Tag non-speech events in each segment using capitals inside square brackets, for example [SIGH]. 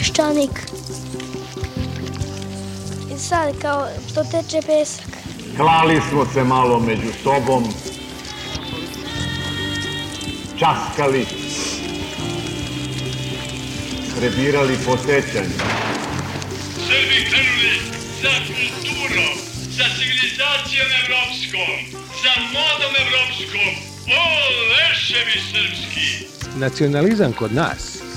peščanik. I sad kao to teče pesak. Klali smo se malo među sobom, časkali, prebirali po sećanju. Srbi krenuli za kulturom, za civilizacijom evropskom, za modom evropskom. O, leševi srpski! Nacionalizam kod nas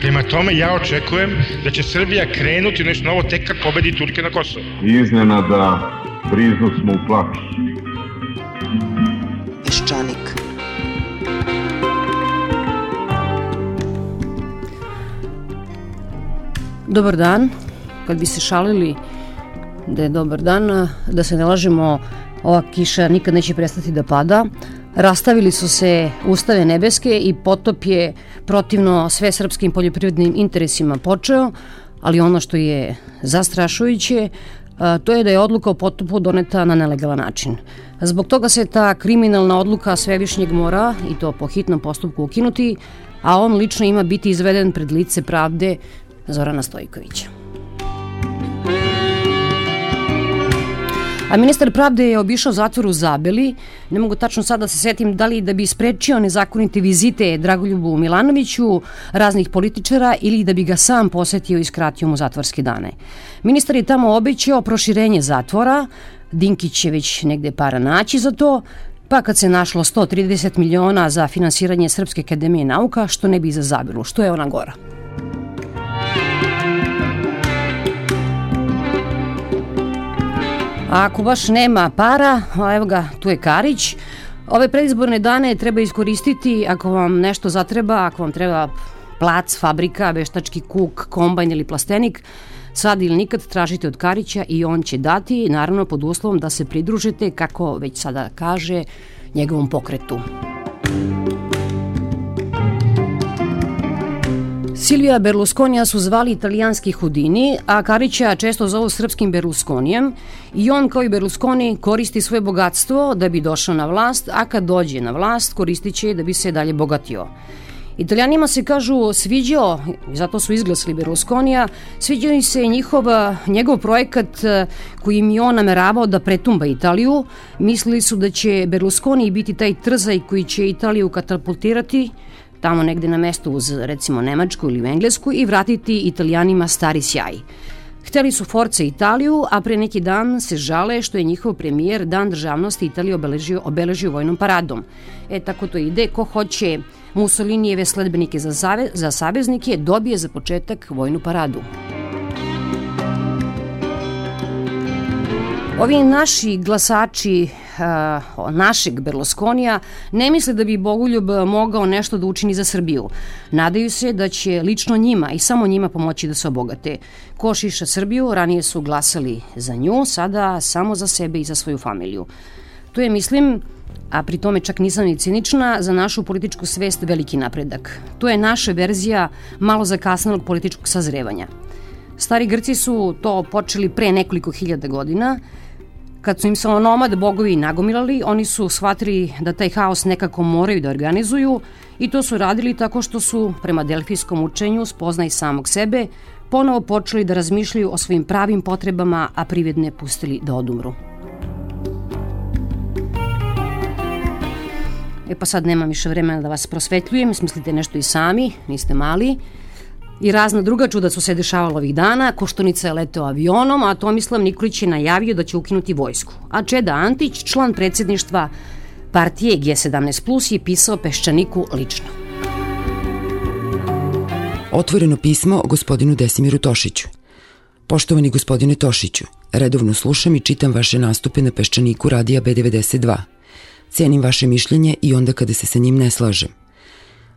Prema tome, ja očekujem da će Srbija krenuti nešto novo tek kad pobedi Turke na Kosovo. Iznenada briznu smo u plač. Peščanik. Dobar dan. Kad bi se šalili da je dobar dan, da se ne lažemo, ova kiša nikad neće prestati da pada. Rastavili su se ustave nebeske i potop je protivno sve srpskim poljoprivrednim interesima počeo, ali ono što je zastrašujuće, to je da je odluka o potopu doneta na nelegalan način. Zbog toga se ta kriminalna odluka Svevišnjeg mora, i to po hitnom postupku, ukinuti, a on lično ima biti izveden pred lice pravde Zorana Stojkovića. A ministar pravde je obišao zatvor u Zabeli. Ne mogu tačno sad da se setim da li da bi sprečio nezakonite vizite Dragoljubu Milanoviću, raznih političara ili da bi ga sam posetio i skratio mu zatvorske dane. Ministar je tamo obećao proširenje zatvora, Dinkić će već negde para naći za to, pa kad se našlo 130 miliona za finansiranje Srpske akademije nauka, što ne bi za Zabelu, što je ona gora. A ako baš nema para, evo ga, tu je Karić. Ove predizborne dane treba iskoristiti ako vam nešto zatreba, ako vam treba plac, fabrika, veštački kuk, kombajn ili plastenik, sad ili nikad tražite od Karića i on će dati, naravno pod uslovom da se pridružite, kako već sada kaže, njegovom pokretu. Silvija Berlusconija su zvali italijanski Hudini, a Karića često zovu srpskim Berlusconijem i on kao i Berlusconi koristi svoje bogatstvo da bi došao na vlast, a kad dođe na vlast koristit će da bi se dalje bogatio. Italijanima se kažu sviđao, zato su izglasili Berlusconija, sviđao im se njihov, njegov projekat eh, kojim je on nameravao da pretumba Italiju. Mislili su da će Berlusconi biti taj trzaj koji će Italiju katapultirati tamo negde na mesto uz recimo Nemačku ili Englesku i vratiti Italijanima stari sjaj. Hteli su Force Italiju, a pre neki dan se žale što je njihov premijer Dan državnosti Italije obeležio, obeležio vojnom paradom. E, tako to ide. Ko hoće Mussolinijeve sledbenike za, za saveznike, dobije za početak vojnu paradu. Ovi naši glasači uh, našeg Berlusconija ne misle da bi Bogoljub mogao nešto da učini za Srbiju. Nadaju se da će lično njima i samo njima pomoći da se obogate. Ko šiša Srbiju, ranije su glasali za nju, sada samo za sebe i za svoju familiju. To je, mislim, a pri tome čak nisam ni cinična, za našu političku svest veliki napredak. To je naša verzija malo zakasnalog političkog sazrevanja. Stari Grci su to počeli pre nekoliko hiljada godina, Kad su im se onomad bogovi nagomilali, oni su shvatili da taj haos nekako moraju da organizuju i to su radili tako što su, prema delfijskom učenju, spoznaj samog sebe, ponovo počeli da razmišljaju o svojim pravim potrebama, a privedne pustili da odumru. E pa sad nemam više vremena da vas prosvetljujem, smislite nešto i sami, niste mali. I razna druga čuda su se dešavala ovih dana, Koštunica je leteo avionom, a Tomislav Nikolić je najavio da će ukinuti vojsku. A Čeda Antić, član predsedništva partije G17+, Plus, je pisao Peščaniku lično. Otvoreno pismo gospodinu Desimiru Tošiću. Poštovani gospodine Tošiću, redovno slušam i čitam vaše nastupe na Peščaniku radija B92. Cenim vaše mišljenje i onda kada se sa njim ne slažem.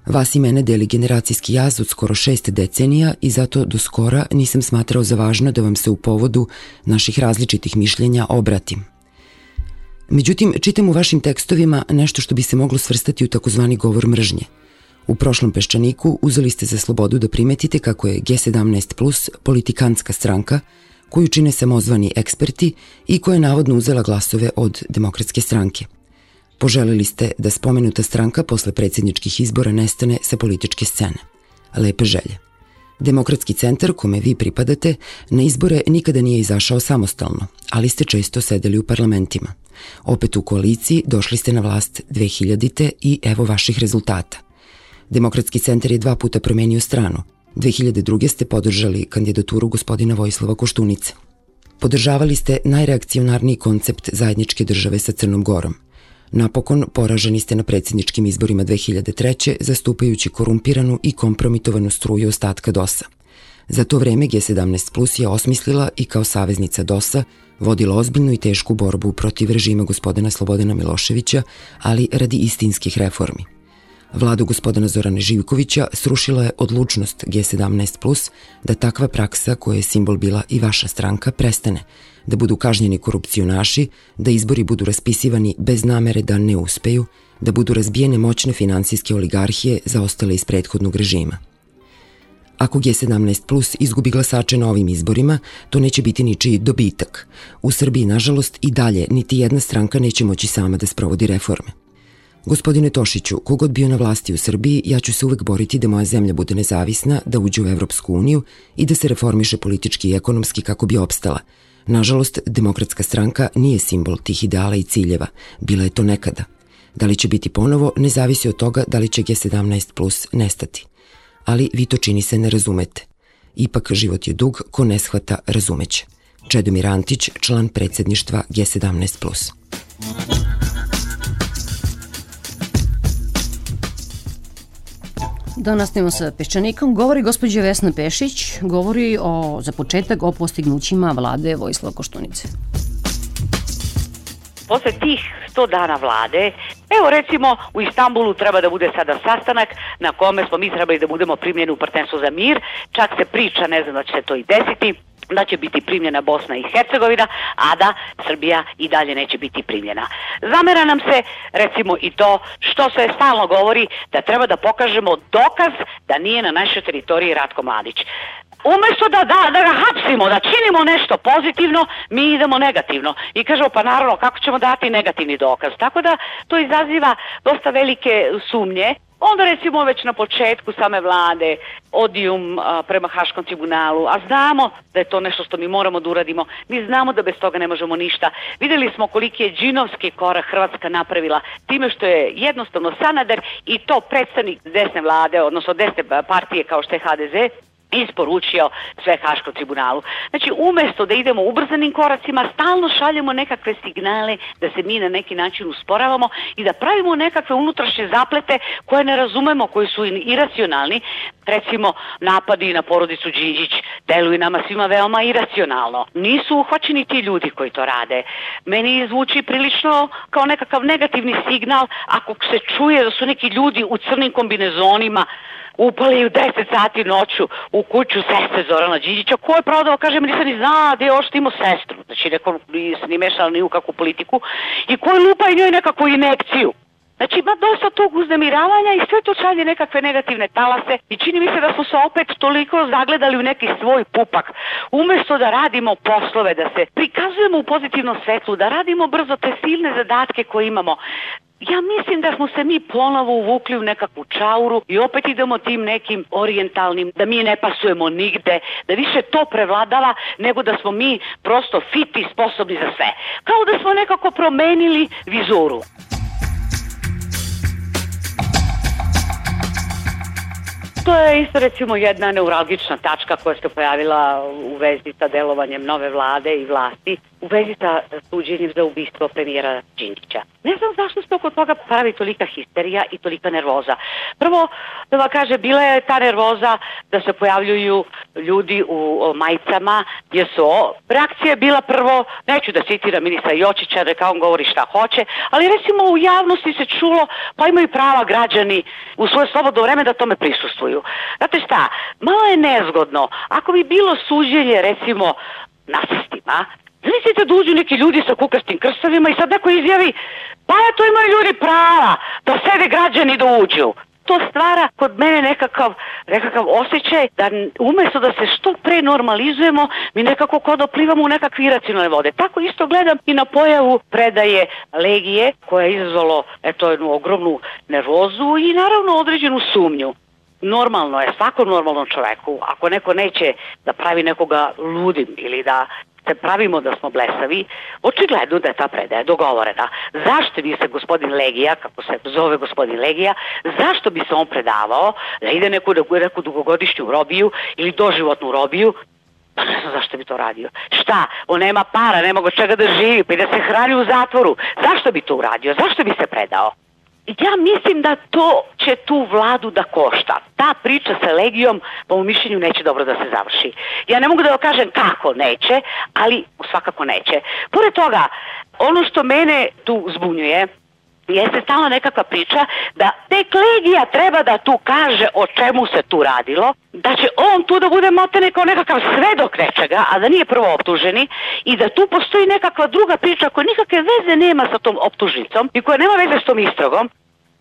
Vas i mene deli generacijski jaz od skoro šest decenija i zato do skora nisam smatrao za važno da vam se u povodu naših različitih mišljenja obratim. Međutim, čitam u vašim tekstovima nešto što bi se moglo svrstati u takozvani govor mržnje. U prošlom peščaniku uzeli ste za slobodu da primetite kako je G17 Plus politikantska stranka koju čine samozvani eksperti i koja je navodno uzela glasove od demokratske stranke – Poželili ste da spomenuta stranka posle predsjedničkih izbora nestane sa političke scene. Lepe želje. Demokratski centar kome vi pripadate na izbore nikada nije izašao samostalno, ali ste često sedeli u parlamentima. Opet u koaliciji došli ste na vlast 2000. i evo vaših rezultata. Demokratski centar je dva puta promenio stranu. 2002. ste podržali kandidaturu gospodina Vojislava Koštunice. Podržavali ste najreakcionarniji koncept zajedničke države sa Crnom Gorom – Napokon, poraženi ste na predsjedničkim izborima 2003. zastupajući korumpiranu i kompromitovanu struju ostatka DOS-a. Za to vreme G17 Plus je osmislila i kao saveznica DOS-a vodila ozbiljnu i tešku borbu protiv režima gospodina Slobodana Miloševića, ali radi istinskih reformi. Vladu gospodina Zorana Živkovića srušila je odlučnost G17 Plus da takva praksa koja je simbol bila i vaša stranka prestane, da budu kažnjeni korupcionaši, da izbori budu raspisivani bez namere da ne uspeju, da budu razbijene moćne finansijske oligarhije zaostale iz prethodnog režima. Ako G17 Plus izgubi glasače na ovim izborima, to neće biti ničiji dobitak. U Srbiji, nažalost, i dalje niti jedna stranka neće moći sama da sprovodi reforme. Gospodine Tošiću, kogod bio na vlasti u Srbiji, ja ću se uvek boriti da moja zemlja bude nezavisna, da uđe u Evropsku uniju i da se reformiše politički i ekonomski kako bi opstala – Nažalost, demokratska stranka nije simbol tih ideala i ciljeva. Bila je to nekada. Da li će biti ponovo, ne zavisi od toga da li će G17 plus nestati. Ali vi to čini se ne razumete. Ipak život je dug, ko ne shvata razumeće. Čedomir Antić, član predsedništva G17+. Da nastavimo sa Peščanikom. Govori gospođa Vesna Pešić, govori o, za početak o postignućima vlade Vojislava Koštunice. Posle tih 100 dana vlade, evo recimo u Istanbulu treba da bude sada sastanak na kome smo mi trebali da budemo primljeni u partnerstvo za mir, čak se priča, ne znam da će se to i desiti, da će biti primljena Bosna i Hercegovina, a da Srbija i dalje neće biti primljena. Zamera nam se recimo i to što se stalno govori da treba da pokažemo dokaz da nije na našoj teritoriji Ratko Mladić. Umesto da, da, da ga hapsimo, da činimo nešto pozitivno, mi idemo negativno. I kažemo, pa naravno, kako ćemo dati negativni dokaz? Tako da to izaziva dosta velike sumnje onda recimo već na početku same vlade odijum a, prema Haškom tribunalu, a znamo da je to nešto što mi moramo da uradimo, mi znamo da bez toga ne možemo ništa. Videli smo koliki je džinovski korak Hrvatska napravila time što je jednostavno Sanader i to predstavnik desne vlade, odnosno desne partije kao što je HDZ, isporučio sve Haškom tribunalu. Znači, umesto da idemo ubrzanim koracima, stalno šaljemo nekakve signale da se mi na neki način usporavamo i da pravimo nekakve unutrašnje zaplete koje ne razumemo, koji su iracionalni. Recimo, napadi na porodicu Đinđić deluju nama svima veoma iracionalno. Nisu uhvaćeni ti ljudi koji to rade. Meni zvuči prilično kao nekakav negativni signal ako se čuje da su neki ljudi u crnim kombinezonima upali u 10 sati noću u kuću sestre Zorana Đinđića, ko je pravo da kaže, nisam ni znao da je još imao sestru, znači neko nisam ni mešala ni u kakvu politiku, i ko je lupa i njoj nekakvu inekciju. Znači ima dosta tog uznemiravanja i sve to šalje nekakve negativne talase i čini mi se da smo se opet toliko zagledali u neki svoj pupak. Umesto da radimo poslove, da se prikazujemo u pozitivnom svetlu, da radimo brzo te silne zadatke koje imamo, Ja mislim da smo se mi ponovo uvukli u nekakvu čauru i opet idemo tim nekim orijentalnim, da mi ne pasujemo nigde, da više to prevladava nego da smo mi prosto fit i sposobni za sve. Kao da smo nekako promenili vizuru. To je isto recimo jedna neuralgična tačka koja se pojavila u vezi sa delovanjem nove vlade i vlasti u vezi sa suđenjem za ubistvo premijera Đinđića. Ne znam zašto se oko toga pravi tolika histerija i tolika nervoza. Prvo, da vam kaže, bila je ta nervoza da se pojavljuju ljudi u majicama, su reakcija je bila prvo, neću da citiram ministra Jočića, neka on govori šta hoće, ali recimo u javnosti se čulo, pa imaju prava građani u svoje slobodno vreme da tome prisustuju. Znate šta, malo je nezgodno, ako bi bilo suđenje recimo nacistima, Zamislite da uđu neki ljudi sa kukastim krstovima i sad neko izjavi pa eto imaju ljudi prava da sede građani da uđu. To stvara kod mene nekakav, nekakav osjećaj da umesto da se što pre normalizujemo, mi nekako kod oplivamo u nekakve iracionalne vode. Tako isto gledam i na pojavu predaje legije koja je izazvalo eto, jednu ogromnu nervozu i naravno određenu sumnju normalno je svakom normalnom čoveku, ako neko neće da pravi nekoga ludim ili da se pravimo da smo blesavi, očigledno da je ta predaja dogovorena. Zašto bi se gospodin Legija, kako se zove gospodin Legija, zašto bi se on predavao da ide neku, neku dugogodišnju robiju ili doživotnu robiju, Pa ne znam zašto bi to radio. Šta? On nema para, nema go čega da živi, pa i da se hrani u zatvoru. Zašto bi to uradio? Zašto bi se predao? Ja mislim da to će tu vladu da košta. Ta priča sa Legijom, po mojom mišljenju, neće dobro da se završi. Ja ne mogu da kažem kako neće, ali svakako neće. Pored toga, ono što mene tu zbunjuje, jeste stalno nekakva priča da tek Legija treba da tu kaže o čemu se tu radilo, da će on tu da bude matene kao nekakav svedok nečega, a da nije prvo optuženi i da tu postoji nekakva druga priča koja nikakve veze nema sa tom optužnicom i koja nema veze s tom istragom,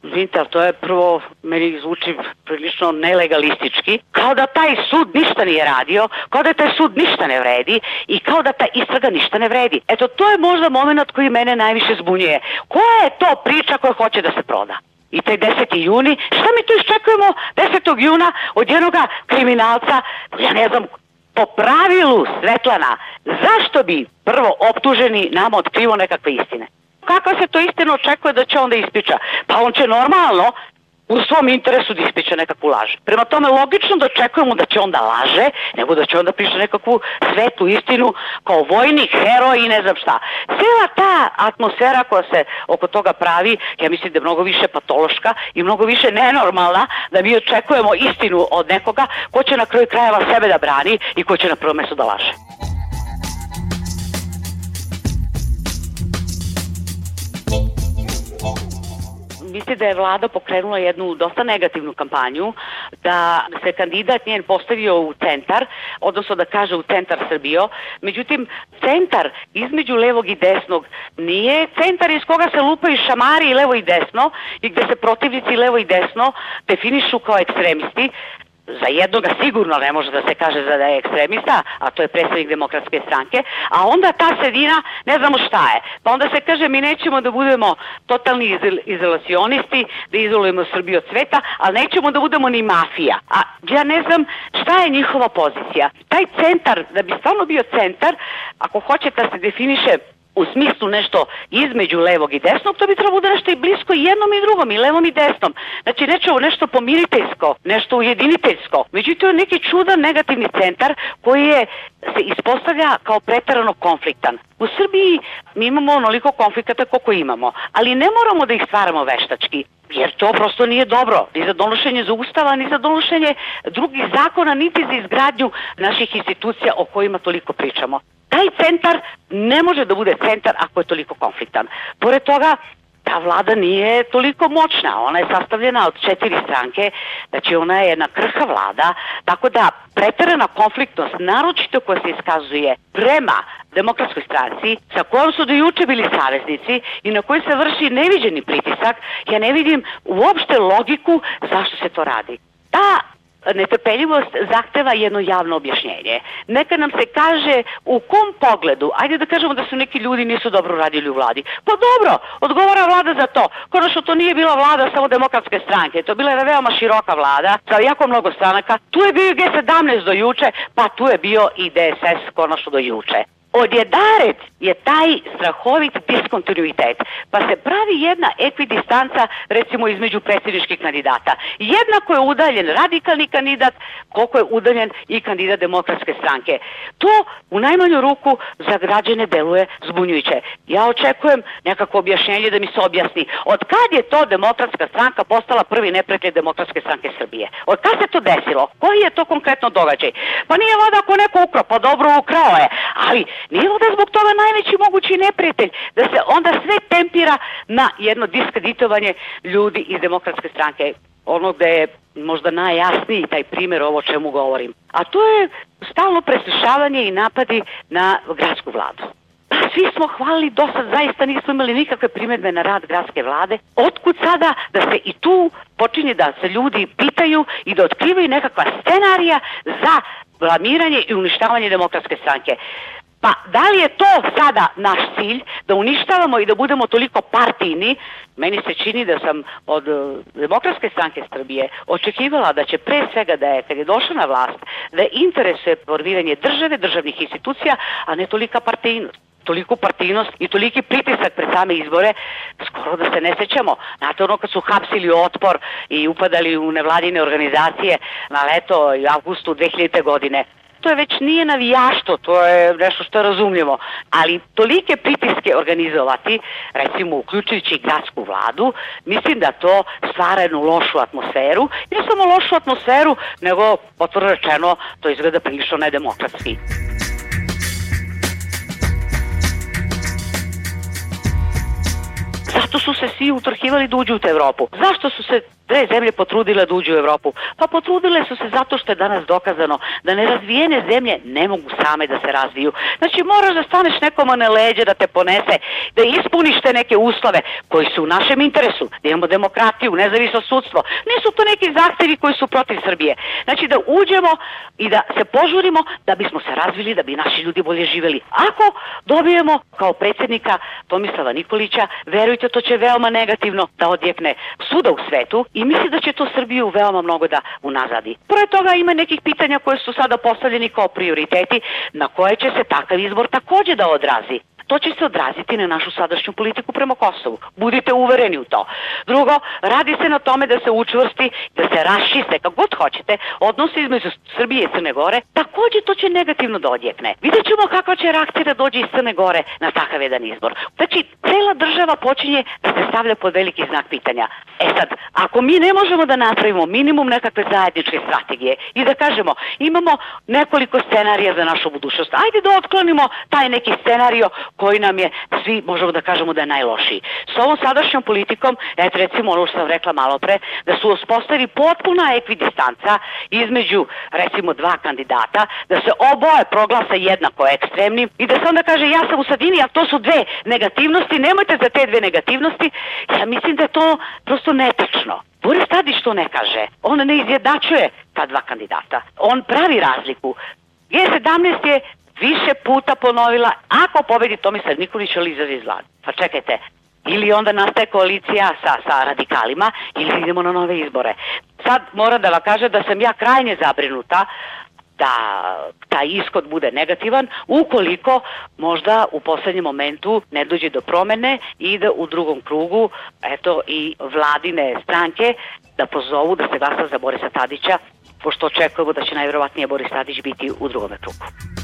Vidite, ali to je prvo, meni zvuči prilično nelegalistički, kao da taj sud ništa nije radio, kao da taj sud ništa ne vredi i kao da ta istraga ništa ne vredi. Eto, to je možda moment koji mene najviše zbunjuje. Koja je to priča koja hoće da se proda? I taj 10. juni, šta mi tu iščekujemo 10. juna od jednoga kriminalca, ja ne znam, po pravilu Svetlana, zašto bi prvo optuženi nama otkrivo nekakve istine? Kakva se to istina očekuje da će onda ispriča? Pa on će normalno u svom interesu da ispriča nekakvu laž. Prema tome, logično da očekujemo da će onda laže, nego da će onda priča nekakvu svetu istinu kao vojnik, heroj i ne znam šta. Cijela ta atmosfera koja se oko toga pravi, ja mislim da je mnogo više patološka i mnogo više nenormalna da mi očekujemo istinu od nekoga ko će na kraju krajeva sebe da brani i ko će na prvo mesto da laže. Misli da je vlada pokrenula jednu dosta negativnu kampanju, da se kandidat njen postavio u centar, odnosno da kaže u centar Srbijo. Međutim, centar između levog i desnog nije centar iz koga se lupaju šamari i levo i desno i gde se protivnici levo i desno definišu kao ekstremisti, za jednoga sigurno ne može da se kaže da je ekstremista, a to je predstavnik demokratske stranke, a onda ta sredina ne znamo šta je. Pa onda se kaže mi nećemo da budemo totalni izolacionisti, da izolujemo Srbiju od sveta, ali nećemo da budemo ni mafija. A ja ne znam šta je njihova pozicija. Taj centar, da bi stvarno bio centar, ako hoćete da se definiše u smislu nešto između levog i desnog, to bi trebalo da nešto i blisko i jednom i drugom, i levom i desnom. Znači nešto, nešto pomiriteljsko, nešto ujediniteljsko. Međutim, je neki čudan negativni centar koji je, se ispostavlja kao pretarano konfliktan. U Srbiji mi imamo onoliko konflikata koliko imamo, ali ne moramo da ih stvaramo veštački jer to prosto nije dobro, ni za donošenje za ustava, ni za donošenje drugih zakona, niti za izgradnju naših institucija o kojima toliko pričamo taj centar ne može da bude centar ako je toliko konfliktan. Pored toga, ta vlada nije toliko moćna, ona je sastavljena od četiri stranke, znači ona je jedna krha vlada, tako da preterana konfliktnost, naročito koja se iskazuje prema demokratskoj stranci, sa kojom su do juče bili saveznici i na koji se vrši neviđeni pritisak, ja ne vidim uopšte logiku zašto se to radi. Ta netrpeljivost zahteva jedno javno objašnjenje. Neka nam se kaže u kom pogledu, ajde da kažemo da su neki ljudi nisu dobro radili u vladi. Pa dobro, odgovara vlada za to. Konačno to nije bila vlada samo demokratske stranke, to je bila jedna veoma široka vlada sa jako mnogo stranaka. Tu je bio i G17 do juče, pa tu je bio i DSS konačno do juče odjedaret je taj strahovit diskontinuitet, pa se pravi jedna ekvidistanca recimo između predsjedničkih kandidata. Jednako je udaljen radikalni kandidat, koliko je udaljen i kandidat demokratske stranke. To u najmanju ruku za građane deluje zbunjujuće. Ja očekujem nekako objašnjenje da mi se objasni od kad je to demokratska stranka postala prvi neprijatelj demokratske stranke Srbije? Od kad se to desilo? Koji je to konkretno događaj? Pa nije voda ako neko ukrao, pa dobro ukrao je, ali Nije li da zbog toga najveći mogući neprijatelj, da se onda sve tempira na jedno diskreditovanje ljudi iz demokratske stranke, ono gde je možda najjasniji taj primer ovo čemu govorim. A to je stalno preslušavanje i napadi na gradsku vladu. Pa svi smo hvalili do sad, zaista nismo imali nikakve primetbe na rad gradske vlade. Otkud sada da se i tu počinje da se ljudi pitaju i da otkrivaju nekakva scenarija za blamiranje i uništavanje demokratske stranke. Pa da li je to sada naš cilj da uništavamo i da budemo toliko partijni? Meni se čini da sam od e, Demokratske stranke Srbije očekivala da će pre svega da je, kad je došla na vlast, da interesuje formiranje države, državnih institucija, a ne tolika partijnost toliku partijnost i toliki pritisak pred same izbore, skoro da se ne sećamo. Znate ono kad su hapsili otpor i upadali u nevladine organizacije na leto i avgustu 2000. godine, to je već nije navijašto, to je nešto što je razumljivo, ali tolike pritiske organizovati, recimo uključujući gradsku vladu, mislim da to stvara jednu lošu atmosferu, ne samo lošu atmosferu, nego, otvorno rečeno, to izgleda prilično nedemokratski. Zato su se svi utrhivali da uđu u Evropu. Zašto su se dve zemlje potrudile da uđu u Evropu? Pa potrudile su se zato što je danas dokazano da nerazvijene zemlje ne mogu same da se razviju. Znači moraš da staneš nekoma na leđe da te ponese, da ispuniš te neke uslove koji su u našem interesu, da imamo demokratiju, nezavisno sudstvo. Nisu to neki zahtevi koji su protiv Srbije. Znači da uđemo i da se požurimo da bismo se razvili, da bi naši ljudi bolje živeli. Ako dobijemo kao predsjednika Tomislava Nikolića, verujte to će veoma negativno da odjekne svuda u svetu i misli da će to Srbiju veoma mnogo da unazadi. Pored toga ima nekih pitanja koje su sada postavljeni kao prioriteti na koje će se takav izbor takođe da odrazi to će se odraziti na našu sadašnju politiku prema Kosovu. Budite uvereni u to. Drugo, radi se na tome da se učvrsti, da se rašiste, kako god hoćete, odnose između Srbije i Crne Gore, takođe to će negativno da odjekne. Vidjet ćemo kakva će reakcija da dođe iz Crne Gore na takav jedan izbor. Znači, cela država počinje da se stavlja pod veliki znak pitanja. E sad, ako mi ne možemo da napravimo minimum nekakve zajedničke strategije i da kažemo imamo nekoliko scenarija za našu budućnost, ajde da otklonimo taj neki scenario koji nam je, svi možemo da kažemo da je najlošiji. S ovom sadašnjom politikom, eto recimo ono što sam rekla malo pre, da su uspostavi potpuna ekvidistanca između recimo dva kandidata, da se oboje proglasa jednako ekstremnim i da se onda kaže ja sam u sadini, a to su dve negativnosti, nemojte za te dve negativnosti, ja mislim da je to prosto netačno. Boris Tadić to ne kaže. On ne izjednačuje ta dva kandidata. On pravi razliku. G17 je više puta ponovila, ako pobedi Tomislav Nikolić, ali izađe iz vlade. Pa čekajte, ili onda nastaje koalicija sa, sa radikalima, ili idemo na nove izbore. Sad moram da vam kažem da sam ja krajnje zabrinuta da taj ishod bude negativan ukoliko možda u poslednjem momentu ne dođe do promene i da u drugom krugu eto i vladine stranke da pozovu da se glasa za Borisa Tadića pošto očekujemo da će najverovatnije Boris Tadić biti u drugom krugu.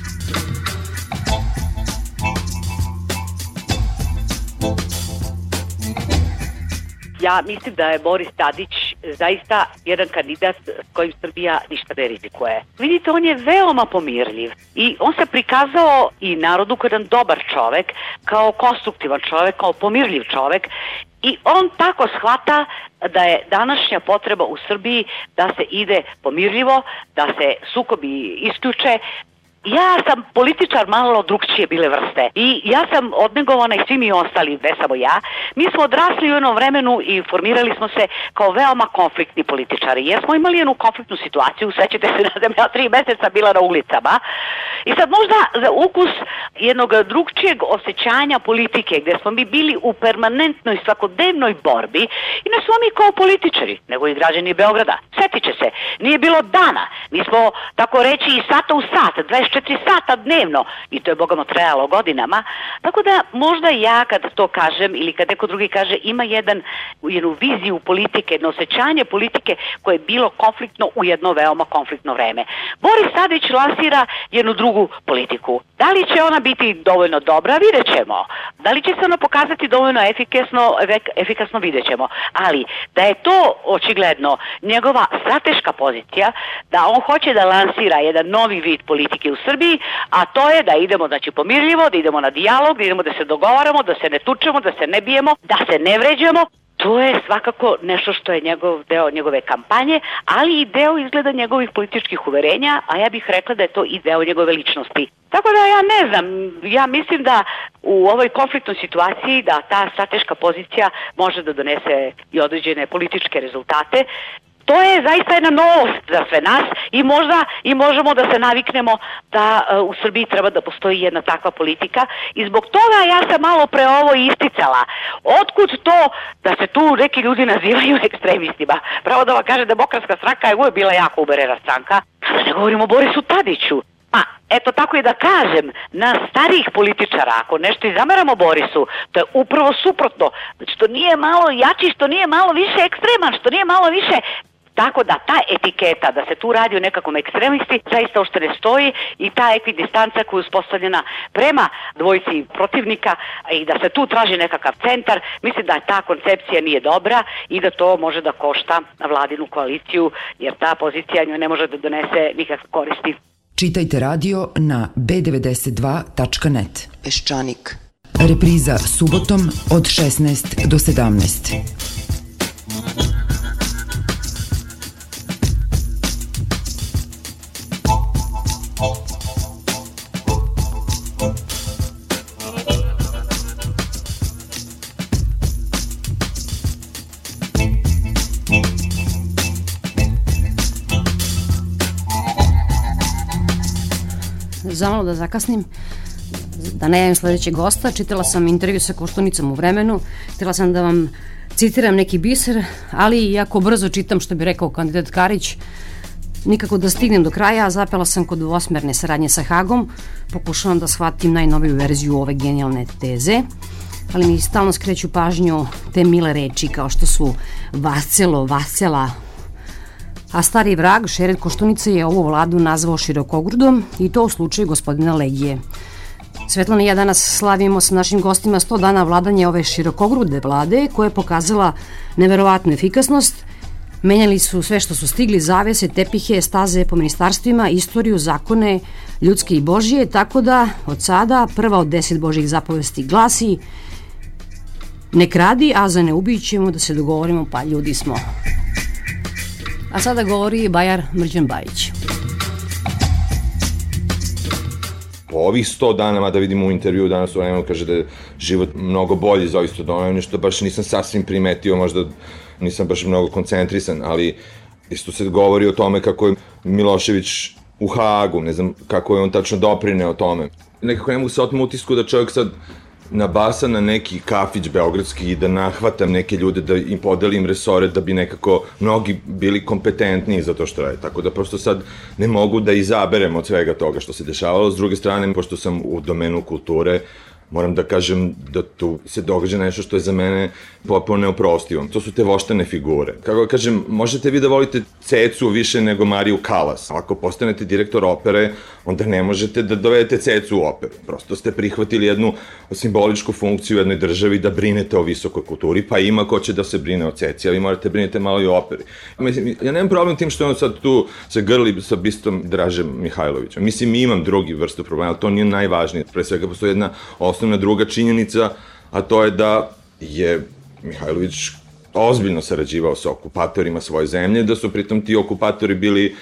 Ja mislim da je Boris Tadić zaista jedan kandidat s kojim Srbija ništa ne rizikuje. Vidite, on je veoma pomirljiv i on se prikazao i narodu kao jedan dobar čovek, kao konstruktivan čovek, kao pomirljiv čovek I on tako shvata da je današnja potreba u Srbiji da se ide pomirljivo, da se sukobi isključe, Ja sam političar malo drugčije bile vrste i ja sam odnegovana i svi mi ostali, ne samo ja. Mi smo odrasli u jednom vremenu i formirali smo se kao veoma konfliktni političari jer smo imali jednu konfliktnu situaciju, sećate se [LAUGHS] da sam ja tri meseca bila na ulicama i sad možda za ukus jednog drugčijeg osjećanja politike gde smo mi bili u permanentnoj svakodnevnoj borbi i ne smo mi kao političari, nego i građani Beograda. Setiće se, nije bilo dana, mi smo tako reći i sata u sat, 24 24 sata dnevno i to je bogamo trajalo godinama. Tako da možda ja kad to kažem ili kad neko drugi kaže ima jedan, jednu viziju politike, jedno osjećanje politike koje je bilo konfliktno u jedno veoma konfliktno vreme. Boris Tadić lansira jednu drugu politiku. Da li će ona biti dovoljno dobra, vidjet ćemo. Da li će se ona pokazati dovoljno efikasno, efikasno vidjet ćemo. Ali da je to očigledno njegova strateška pozicija, da on hoće da lansira jedan novi vid politike u Srbiji, a to je da idemo znači pomirljivo, da idemo na dijalog, da idemo da se dogovaramo, da se ne tučemo, da se ne bijemo, da se ne vređamo, to je svakako nešto što je njegov deo njegove kampanje, ali i deo izgleda njegovih političkih uverenja, a ja bih rekla da je to i deo njegove ličnosti. Tako da ja ne znam, ja mislim da u ovoj konfliktnoj situaciji da ta strateška pozicija može da donese i određene političke rezultate to je zaista jedna novost za sve nas i možda i možemo da se naviknemo da uh, u Srbiji treba da postoji jedna takva politika i zbog toga ja sam malo pre ovo isticala. Otkud to da se tu neki ljudi nazivaju [LAUGHS] ekstremistima? Pravo da vam kaže, demokratska stranka je uvijek bila jako uberena stranka. Kada ne govorimo o Borisu Tadiću, Pa, eto tako i da kažem, na starijih političara, ako nešto i zameramo Borisu, to je upravo suprotno. Znači, što nije malo jači, što nije malo više ekstreman, što nije malo više Tako da ta etiketa da se tu radi o nekakvom ekstremisti zaista ušte ne stoji i ta ekvidistanca koja je uspostavljena prema dvojici protivnika i da se tu traži nekakav centar, mislim da ta koncepcija nije dobra i da to može da košta vladinu koaliciju jer ta pozicija njoj ne može da donese nikakve koristi. Čitajte radio na b92.net. Peščanik. Repriza subotom od 16 do 17. zamalo da zakasnim da ne javim sledećeg gosta, čitala sam intervju sa Koštunicom u vremenu, htjela sam da vam citiram neki biser, ali jako brzo čitam što bi rekao kandidat Karić, nikako da stignem do kraja, zapela sam kod osmerne saradnje sa Hagom, pokušavam da shvatim najnoviju verziju ove genijalne teze, ali mi stalno skreću pažnju te mile reči kao što su vascelo, vascela, A stari vrag, Šered Koštunica, je ovu vladu nazvao širokogrudom i to u slučaju gospodina Legije. Svetlana i ja danas slavimo sa našim gostima 100 dana vladanja ove širokogrude vlade koja je pokazala neverovatnu efikasnost. Menjali su sve što su stigli, zavese, tepihe, staze po ministarstvima, istoriju, zakone, ljudske i božije, tako da od sada prva od deset božih zapovesti glasi ne kradi, a za ne ubij ćemo da se dogovorimo, pa ljudi smo. A sada govori Bajar Mrđan Bajić. Po ovih 100 dana, mada vidimo u intervju danas u vremenu, kaže da je život mnogo bolji za ovih 100 dana, nešto baš nisam sasvim primetio, možda nisam baš mnogo koncentrisan, ali isto se govori o tome kako je Milošević u Hagu, ne znam kako je on tačno doprine o tome. Nekako ne mogu se otmu utisku da čovjek sad nabasa na neki kafić beogradski i da nahvatam neke ljude, da im podelim resore, da bi nekako mnogi bili kompetentniji za to što rade. Tako da prosto sad ne mogu da izaberem od svega toga što se dešavalo. S druge strane, pošto sam u domenu kulture, moram da kažem da tu se događa nešto što je za mene potpuno neoprostivo. To su te voštane figure. Kako kažem, možete vi da volite Cecu više nego Mariju Kalas. Ako postanete direktor opere, onda ne možete da dovedete Cecu u operu. Prosto ste prihvatili jednu simboličku funkciju u jednoj državi da brinete o visokoj kulturi, pa ima ko će da se brine o Ceci, ali morate brinete malo i o operi. Mislim, ja nemam problem tim što on sad tu se grli sa bistom Dražem Mihajlovićem. Mislim, imam drugi vrstu problema, ali to nije najvažnije. Pre svega postoji jedna osnovna druga činjenica, a to je da je Mihajlović ozbiljno sarađivao sa okupatorima svoje zemlje, da su pritom ti okupatori bili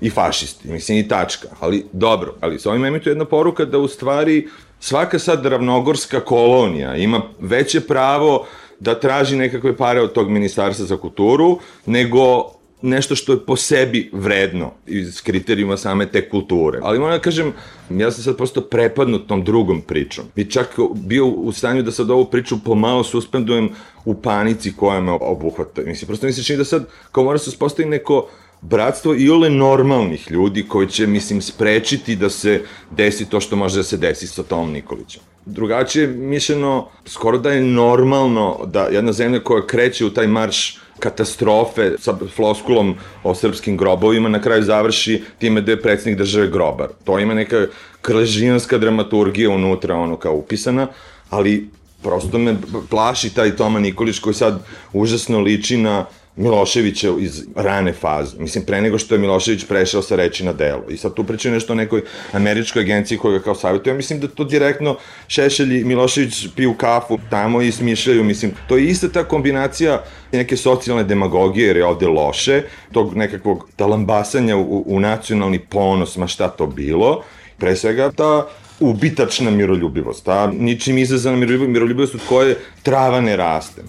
i fašisti, mislim i tačka, ali dobro, ali sa ovim emituje jedna poruka da u stvari svaka sad ravnogorska kolonija ima veće pravo da traži nekakve pare od tog ministarstva za kulturu, nego nešto što je po sebi vredno iz kriterijuma same te kulture. Ali moram da kažem, ja sam sad prosto prepadnut tom drugom pričom. I čak bio u stanju da sad ovu priču pomalo suspendujem u panici koja me obuhvata. Mislim, prosto mi se čini da sad, kao mora se uspostaviti neko bratstvo i ole normalnih ljudi koji će, mislim, sprečiti da se desi to što može da se desi sa Tomom Nikolićem. Drugačije mišljeno, skoro da je normalno da jedna zemlja koja kreće u taj marš katastrofe sa floskulom o srpskim grobovima na kraju završi time da je predsednik države grobar. To ima neka krležijanska dramaturgija unutra, ono kao upisana, ali prosto me plaši taj Toma Nikolić koji sad užasno liči na Miloševića iz rane faze. Mislim, pre nego što je Milošević prešao sa reči na delo. I sad tu pričaju nešto o nekoj američkoj agenciji koja ga kao savjetuje. Ja mislim da to direktno Šešelj i Milošević piju kafu tamo i smišljaju. Mislim, to je ista ta kombinacija neke socijalne demagogije, jer je ovde loše, tog nekakvog talambasanja u, u nacionalni ponos, ma šta to bilo. Pre svega ta ubitačna miroljubivost, ta ničim izazana miroljubivost od koje trava ne raste.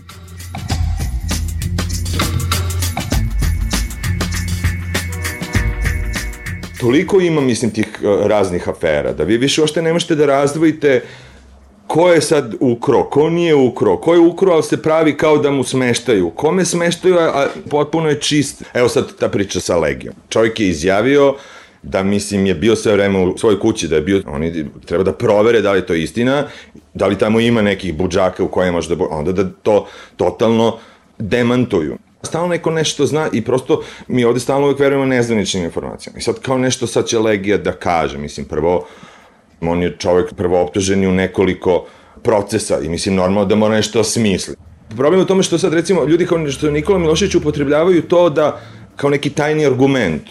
Toliko ima, mislim, tih uh, raznih afera, da vi više ošte ne možete da razdvojite ko je sad ukro, ko nije ukro, ko je ukro, ali se pravi kao da mu smeštaju, kome smeštaju, a potpuno je čist. Evo sad ta priča sa Legijom. Čovjek je izjavio da, mislim, je bio sve vreme u svojoj kući, da je bio, oni treba da provere da li to istina, da li tamo ima nekih buđaka u koje može da, onda da to totalno demantuju. Stalno neko nešto zna i prosto mi ovde stalno uvek verujemo nezvaničnim informacijama. I sad kao nešto sad će Legija da kaže, mislim, prvo, on je čovek prvo optužen u nekoliko procesa i mislim normalno da mora nešto smisli. Problem je u tome što sad recimo ljudi kao što Nikola Milošević upotrebljavaju to da kao neki tajni argument.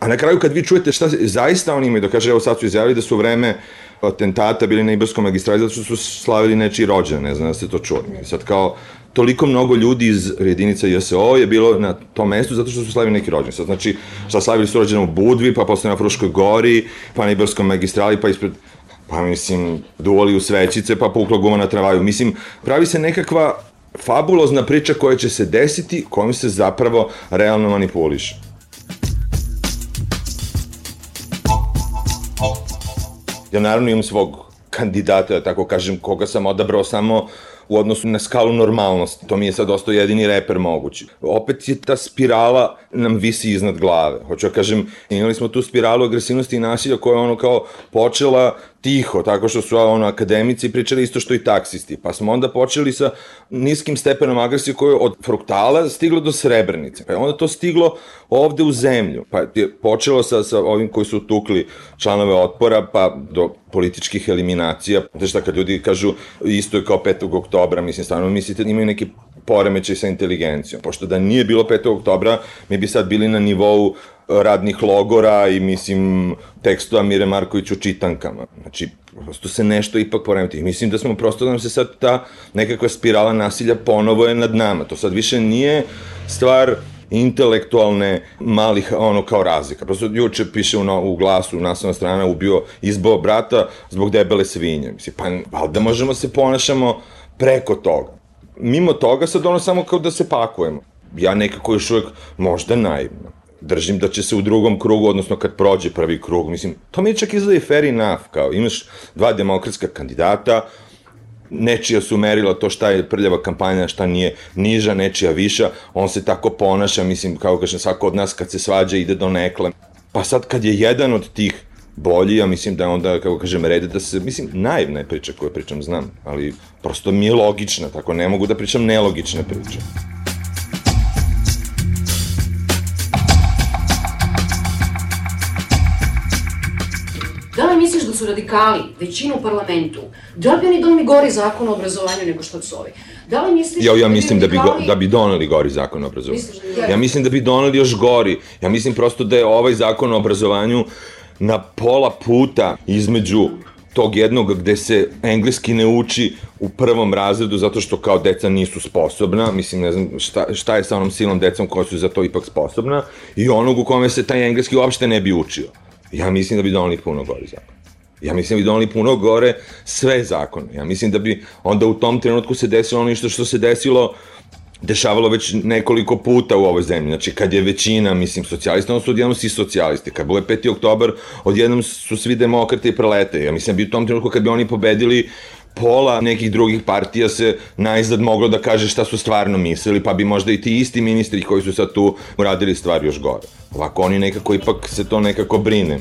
A na kraju kad vi čujete šta zaista oni imaju, da kaže, evo sad su izjavili da su vreme atentata bili na Ibarskom magistrali zato što su slavili nečiji rođen, ne znam da ste to čuli. Sad kao, toliko mnogo ljudi iz jedinica JSO je bilo na tom mestu zato što su slavili neki rođen. Sad, znači, šta slavili su rođene u Budvi, pa posle na Fruškoj gori, pa na Ibarskom magistrali, pa ispred pa mislim, duvali u svećice, pa pukla guma na travaju. Mislim, pravi se nekakva fabulozna priča koja će se desiti, kojom se zapravo realno manipuliše. Ja naravno imam svog kandidata, da tako kažem, koga sam odabrao samo u odnosu na skalu normalnosti. To mi je sad ostao jedini reper mogući. Opet je ta spirala nam visi iznad glave. Hoću da kažem, imali smo tu spiralu agresivnosti i nasilja koja je ono kao počela tiho, tako što su ono akademici pričali isto što i taksisti. Pa smo onda počeli sa niskim stepenom agresije koje je od fruktala stiglo do srebrnice. Pa je onda to stiglo ovde u zemlju. Pa je počelo sa, sa ovim koji su tukli članove otpora, pa do političkih eliminacija. Znaš šta, kad ljudi kažu isto je kao 5. oktobra, mislim, stvarno mislite da imaju neki poremećaj sa inteligencijom. Pošto da nije bilo 5. oktobra, mi bi sad bili na nivou radnih logora i mislim tekstova Mire Marković u čitankama. Znači, prosto se nešto ipak poremeti. Mislim da smo prosto da nam se sad ta nekakva spirala nasilja ponovo je nad nama. To sad više nije stvar intelektualne malih ono kao razlika. Prosto juče piše u, u glasu naslovna strana ubio izbao brata zbog debele svinje. Mislim, pa valjda možemo se ponašamo preko toga. Mimo toga sad ono samo kao da se pakujemo. Ja nekako još uvek možda naivno držim da će se u drugom krugu, odnosno kad prođe prvi krug, mislim, to mi čak izgleda i fair enough, kao imaš dva demokratska kandidata, nečija su merila to šta je prljava kampanja, šta nije niža, nečija viša, on se tako ponaša, mislim, kao kažem, svako od nas kad se svađa ide do nekle. Pa sad kad je jedan od tih bolji, ja mislim da onda, kako kažem, red da se, mislim, naivna je priča koju pričam, znam, ali prosto mi je logična, tako ne mogu da pričam nelogične priče. Su radikali, većina u parlamentu, da li bi oni doneli gori zakon o obrazovanju nego što su ovi? Da li misliš Ja, ja da bi mislim da bi, go, da bi doneli gori zakon o obrazovanju. Da Ja mislim da bi doneli još gori. Ja mislim prosto da je ovaj zakon o obrazovanju na pola puta između tog jednog gde se engleski ne uči u prvom razredu zato što kao deca nisu sposobna, mislim ne znam šta, šta je sa onom silom decom koja su za to ipak sposobna, i onog u kome se taj engleski uopšte ne bi učio. Ja mislim da bi doneli puno gori zakon. Ja mislim da doneli puno gore sve zakone. Ja mislim da bi onda u tom trenutku se desilo ono što se desilo dešavalo već nekoliko puta u ovoj zemlji. Znači, kad je većina, mislim, socijalista, onda su odjednom svi socijalisti. Kad bude 5. oktobar, odjednom su svi demokrate i prelete. Ja mislim da bi u tom trenutku kad bi oni pobedili, pola nekih drugih partija se najzad moglo da kaže šta su stvarno mislili, pa bi možda i ti isti ministri koji su sad tu uradili stvari još gore. Ovako oni nekako ipak se to nekako brine.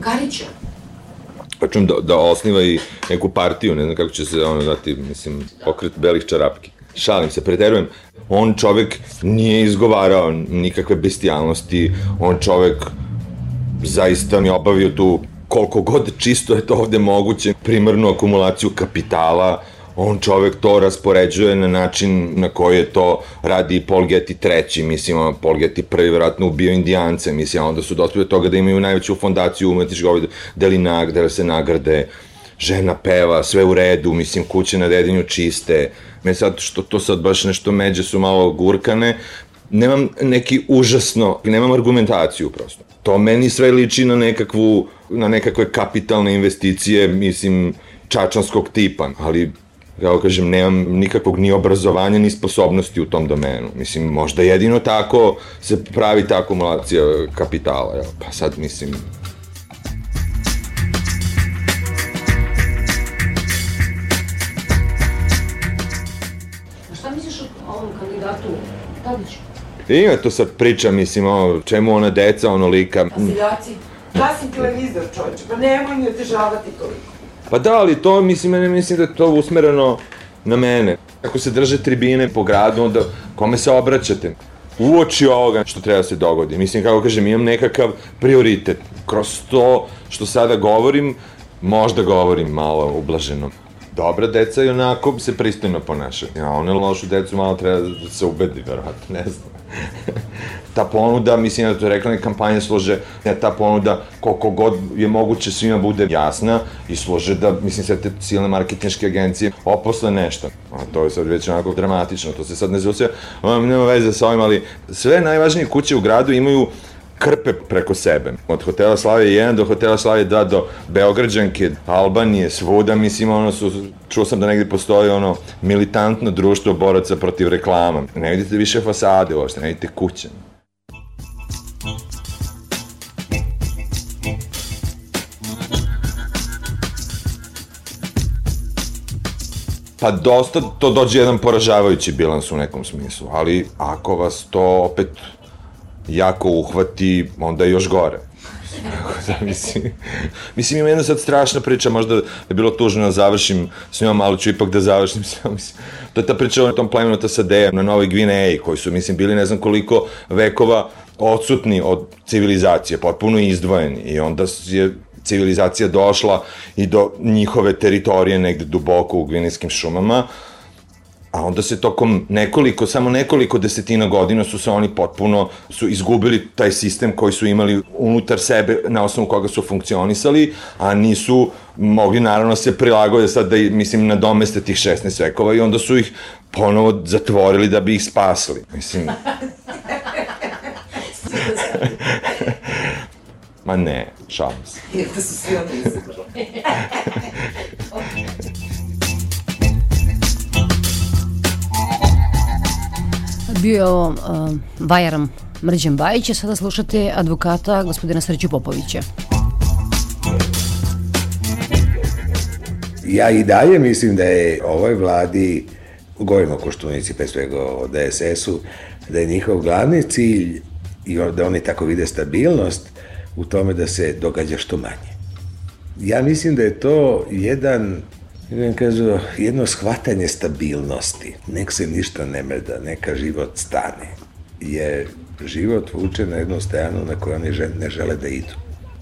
Garića. Pa čujem da, da osniva i neku partiju, ne znam kako će se ono dati, mislim, pokret belih čarapki. Šalim se, preterujem. On čovek nije izgovarao nikakve bestijalnosti, on čovek zaista mi obavio tu koliko god čisto je to ovde moguće, primarnu akumulaciju kapitala, on čovek to raspoređuje na način na koji je to radi i Paul Getty treći, mislim, Paul Getty prvi vjerojatno ubio indijance, mislim, onda su dospili do toga da imaju najveću fondaciju umetničkog ovde, deli nag, deli se nagrade, žena peva, sve u redu, mislim, kuće na dedinju čiste, me sad, što to sad baš nešto međe su malo gurkane, nemam neki užasno, nemam argumentaciju prosto. To meni sve liči na nekakvu, na nekakve kapitalne investicije, mislim, čačanskog tipa, ali kao kažem, nemam nikakvog ni obrazovanja, ni sposobnosti u tom domenu. Mislim, možda jedino tako se pravi ta akumulacija kapitala, jel? Pa sad, mislim, A šta misliš o ovom kandidatu Tadiću? ima to sad priča, mislim, o čemu ona deca, ono lika. Seljaci, gasim televizor čovječe, pa nemoj mi otežavati toliko. Pa da, ali to, mislim, mene, mislim da je to usmereno na mene. Ako se drže tribine po gradu, onda kome se obraćate? Uoči ovoga što treba da se dogodi. Mislim, kako kažem, imam nekakav prioritet. Kroz to što sada govorim, možda govorim malo ublaženo. Dobra deca i onako se pristojno ponašaju. A one lošu decu malo treba da se ubedi, verovatno, ne znam. [LAUGHS] ta ponuda, mislim da to reklamne kampanje slože, da ta ponuda koliko god je moguće svima bude jasna i slože da, mislim, sve te silne marketinške agencije oposle nešto. A to je sad već onako dramatično, to se sad ne zvuče, nema veze sa ovim, ali sve najvažnije kuće u gradu imaju krpe preko sebe. Od hotela Slavije 1 do hotela Slavije 2 do Beograđanke, Albanije, svuda, mislim, ono su, čuo sam da negde postoji ono militantno društvo boraca protiv reklama. Ne vidite više fasade uopšte, ne vidite kuće. Pa dosta to dođe jedan poražavajući bilans u nekom smislu, ali ako vas to opet jako uhvati, onda je još gore. [LAUGHS] da, mislim, mislim, ima jedna sad strašna priča, možda je bilo tužno da završim s njom, ali ću ipak da završim s njom. Mislim, to je ta priča o tom plemenu Tasadeja na Novoj Gvineji, koji su, mislim, bili ne znam koliko vekova odsutni od civilizacije, potpuno izdvojeni. I onda je civilizacija došla i do njihove teritorije negde duboko u gvinejskim šumama, a onda se tokom nekoliko, samo nekoliko desetina godina su se oni potpuno, su izgubili taj sistem koji su imali unutar sebe na osnovu koga su funkcionisali, a nisu mogli naravno se prilagode sad da, mislim, nadomeste tih 16 vekova i onda su ih ponovo zatvorili da bi ih spasli. Mislim, ma ne, šalim se. Jer da su svi oni izabrali. [LAUGHS] Bio je ovo uh, Vajaram Mrđan Bajić, a sada slušate advokata gospodina Srđu Popovića. Ja i dalje mislim da je ovoj vladi, govorimo o Koštunici, pre svega o DSS-u, da je njihov glavni cilj i da oni tako vide stabilnost u tome da se događa što manje. Ja mislim da je to jedan jedan kažu, jedno shvatanje stabilnosti. Nek se ništa ne mrda, neka život stane. Jer život vuče na jednu stranu na koju oni ne žele da idu.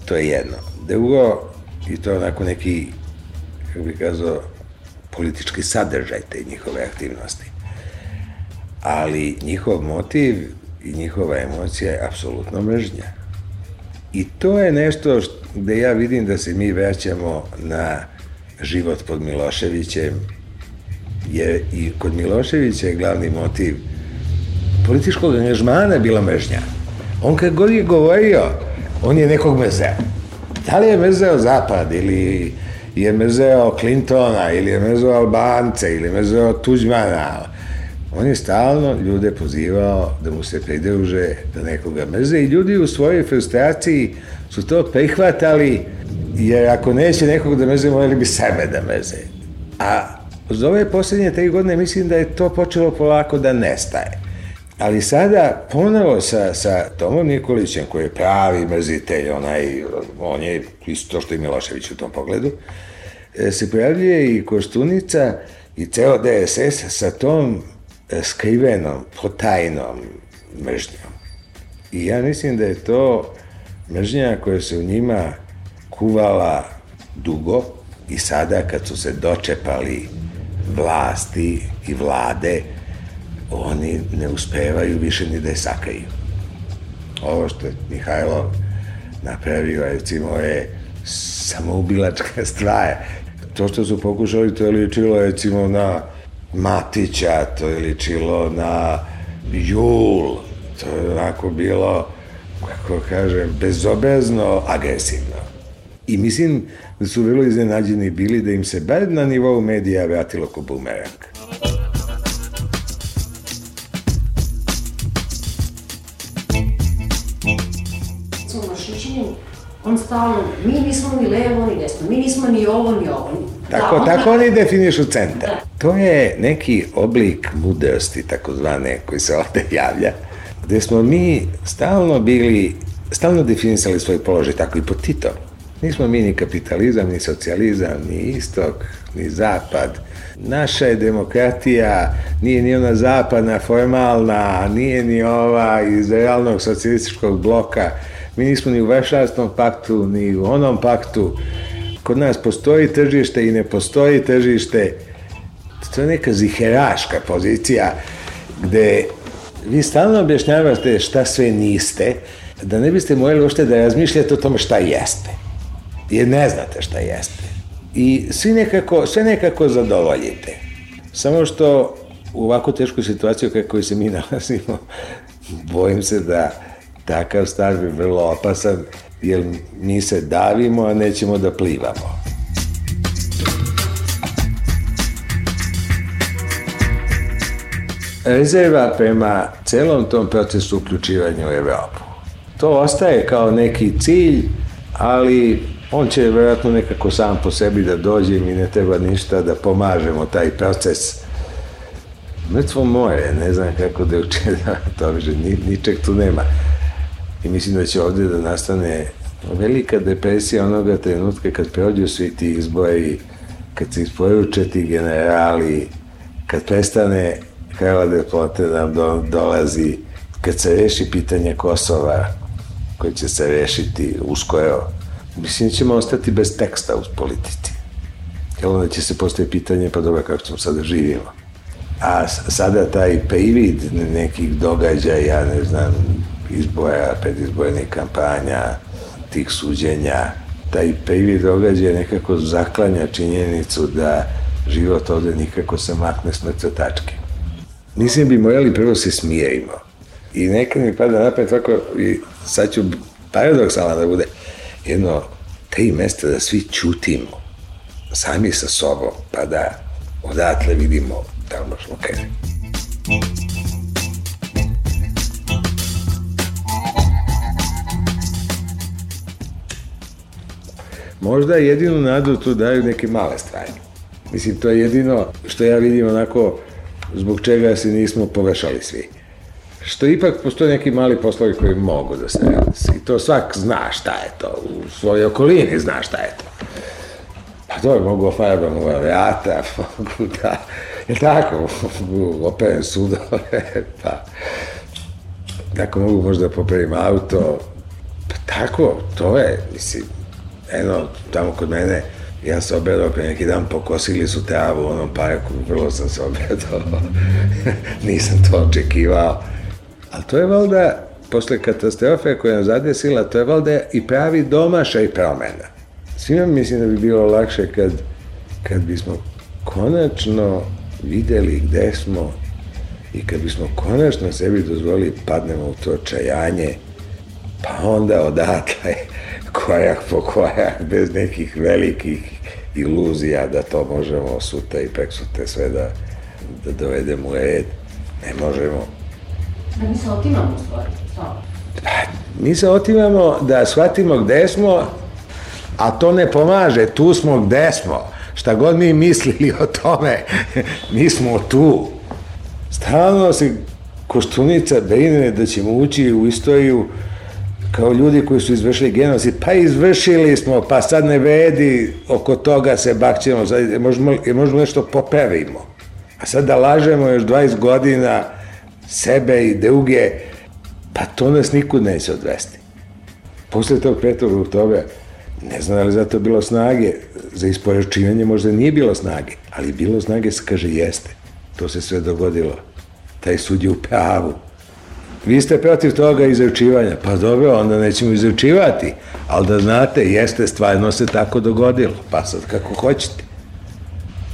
To je jedno. Drugo, i to je onako neki, kako bih kazao, politički sadržaj te njihove aktivnosti. Ali njihov motiv i njihova emocija je apsolutno mržnja. I to je nešto gde ja vidim da se mi vraćamo na život pod Miloševićem, je i kod Miloševića je glavni motiv političkog angažmana bila mržnja. On kad god je govorio, on je nekog mezeo. Da li je mezeo Zapad ili je mezeo Clintona ili je mezeo Albance ili je mezeo Tuđmana, on je stalno ljude pozivao da mu se pridruže, da nekoga meze i ljudi u svojoj frustraciji su to prihvatali jer ako neće nekog da meze, morali bi sebe da meze. A uz ove poslednje tri godine mislim da je to počelo polako da nestaje. Ali sada ponovo sa, sa Tomom Nikolićem, koji je pravi mrzitelj, onaj, on je isto što i Milošević u tom pogledu, e, se pojavljuje i Koštunica i ceo DSS sa tom skrivenom, potajnom mržnjom. I ja mislim da je to mržnja koja se u njima kuvala dugo i sada kad su se dočepali vlasti i vlade, oni ne uspevaju više ni da je sakaju. Ovo što je Mihajlo napravio, recimo, je samoubilačka [LAUGHS] stvar. To što su pokušali, to je ličilo, recimo, na Matića, to je ličilo na Jul, to je onako bilo, kako kažem, bezobezno agresivno. I mislim da su vrlo iznenađeni bili da im se bar na nivou medija vratilo ko bumerang. on stalno, mi nismo ni levo ni desno, mi nismo ni ovo ni ovo. Tako, da, tako oni definišu centar. To je neki oblik mudrosti, takozvane, koji se ovde javlja, gde smo mi stalno bili, stalno definisali svoj položaj, tako i pod Titom. Nismo mi ni kapitalizam, ni socijalizam, ni istok, ni zapad. Naša je demokratija, nije ni ona zapadna, formalna, nije ni ova iz realnog socijalističkog bloka. Mi nismo ni u Varšavskom paktu, ni u onom paktu. Kod nas postoji tržište i ne postoji tržište. To je neka ziheraška pozicija gde vi stalno objašnjavate šta sve niste, da ne biste morali uopšte da razmišljate o tome šta jeste jer ne znate šta jeste. I svi nekako, sve nekako zadovoljite. Samo što u ovako teškoj situaciji kako se mi [LAUGHS] nalazimo, bojim se da takav stav je vrlo opasan, jer mi se davimo, a nećemo da plivamo. Rezerva prema celom tom procesu uključivanja u Evropu. To ostaje kao neki cilj, ali on će verovatno nekako sam po sebi da dođe i ne treba ništa da pomažemo taj proces. Mrtvo more, ne znam kako da uče [LAUGHS] to više, ni, ničeg tu nema. I mislim da će ovde da nastane velika depresija onoga trenutka kad prođu svi ti izbori, kad se isporuče ti generali, kad prestane Hrva Depote da nam do, dolazi, kad se reši pitanje Kosova, koje će se rešiti uskoro, Mislim da ćemo ostati bez teksta u politici. Jel onda će se postoje pitanje, pa dobro, kako ćemo sada živimo. A sada taj privid nekih događaja, ne znam, izboja, predizbojnih kampanja, tih suđenja, taj privid događaja nekako zaklanja činjenicu da život ovde nikako se makne s mrtve tačke. Mislim bi morali prvo se smijemo. I nekad mi pada napred tako, i sad ću paradoksalno da bude, jedno tri mesta da svi čutimo sami sa sobom, pa da odatle vidimo da li možemo Možda jedinu nadu tu daju neke male stvari. Mislim, to je jedino što ja vidim onako zbog čega se nismo povešali svi. Što ipak postoje neki mali poslovi koji mogu da se radi. I to svak zna šta je to. U svojoj okolini zna šta je to. Pa to mogu ofarbam u avijata, [LAUGHS] mogu da, je tako, mogu operem sudove, [LAUGHS] pa tako mogu možda popravim auto, pa tako, to je, mislim, eno, tamo kod mene, ja se obedao pre neki dan, pokosili su travu u onom parku, vrlo sam se [LAUGHS] obedao, nisam to očekivao, ali to je valjda, posle katastrofe koja nam zadesila, to je valjda i pravi domašaj promena. Svima mislim da bi bilo lakše kad, kad bismo konačno videli gde smo i kad bismo konačno sebi dozvolili padnemo u to čajanje, pa onda odatle korak po korak, bez nekih velikih iluzija da to možemo sutra i preksute sve da, da dovedemo u red. Ne možemo. Da mi se otimamo u stvari, Pa, mi se otimamo da shvatimo gde smo, a to ne pomaže, tu smo gde smo. Šta god mi mislili o tome, [LAUGHS] mi smo tu. Stalno se Koštunica brine da ćemo ući u istoriju kao ljudi koji su izvršili genocid, pa izvršili smo, pa sad ne vedi, oko toga se bakćemo, sad možemo, možemo nešto popravimo. A sad da lažemo još 20 godina sebe i druge, pa to nas nikud neće odvesti. Posle tog 5. oktobra, ne znam da li zato bilo snage, za isporačivanje možda nije bilo snage, ali bilo snage, kaže, jeste. To se sve dogodilo. Taj sud je u pravu. Vi ste protiv toga izručivanja. Pa dobro, onda nećemo izručivati. Ali da znate, jeste, stvarno se tako dogodilo. Pa sad kako hoćete.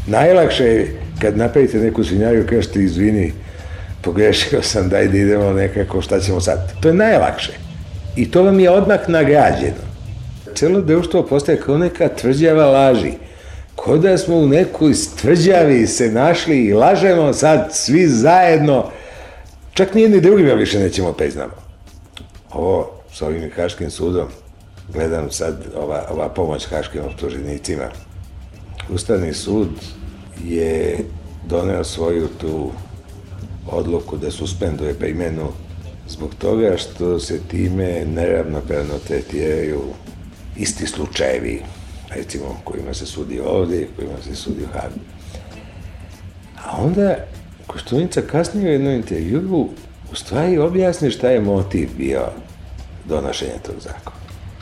Najlakše je kad napravite neku svinjariju, kažete, izvini, pogrešio sam, daj da idemo nekako, šta ćemo sad. To je najlakše. I to vam je odmah nagrađeno. Celo društvo postaje kao neka tvrđava laži. Ko da smo u nekoj tvrđavi se našli i lažemo sad svi zajedno, čak ni jedni drugima više nećemo priznamo. Ovo s ovim Haškim sudom, gledam sad ova, ova pomoć Haškim optuženicima. Ustavni sud je doneo svoju tu odluku da suspenduje primenu zbog toga što se time neravnopravno tretiraju isti slučajevi, recimo kojima se sudi ovde i kojima se sudi u Hagu. A onda Koštunica kasnije u jednom intervjuu u stvari objasni šta je motiv bio donošenja tog zakona.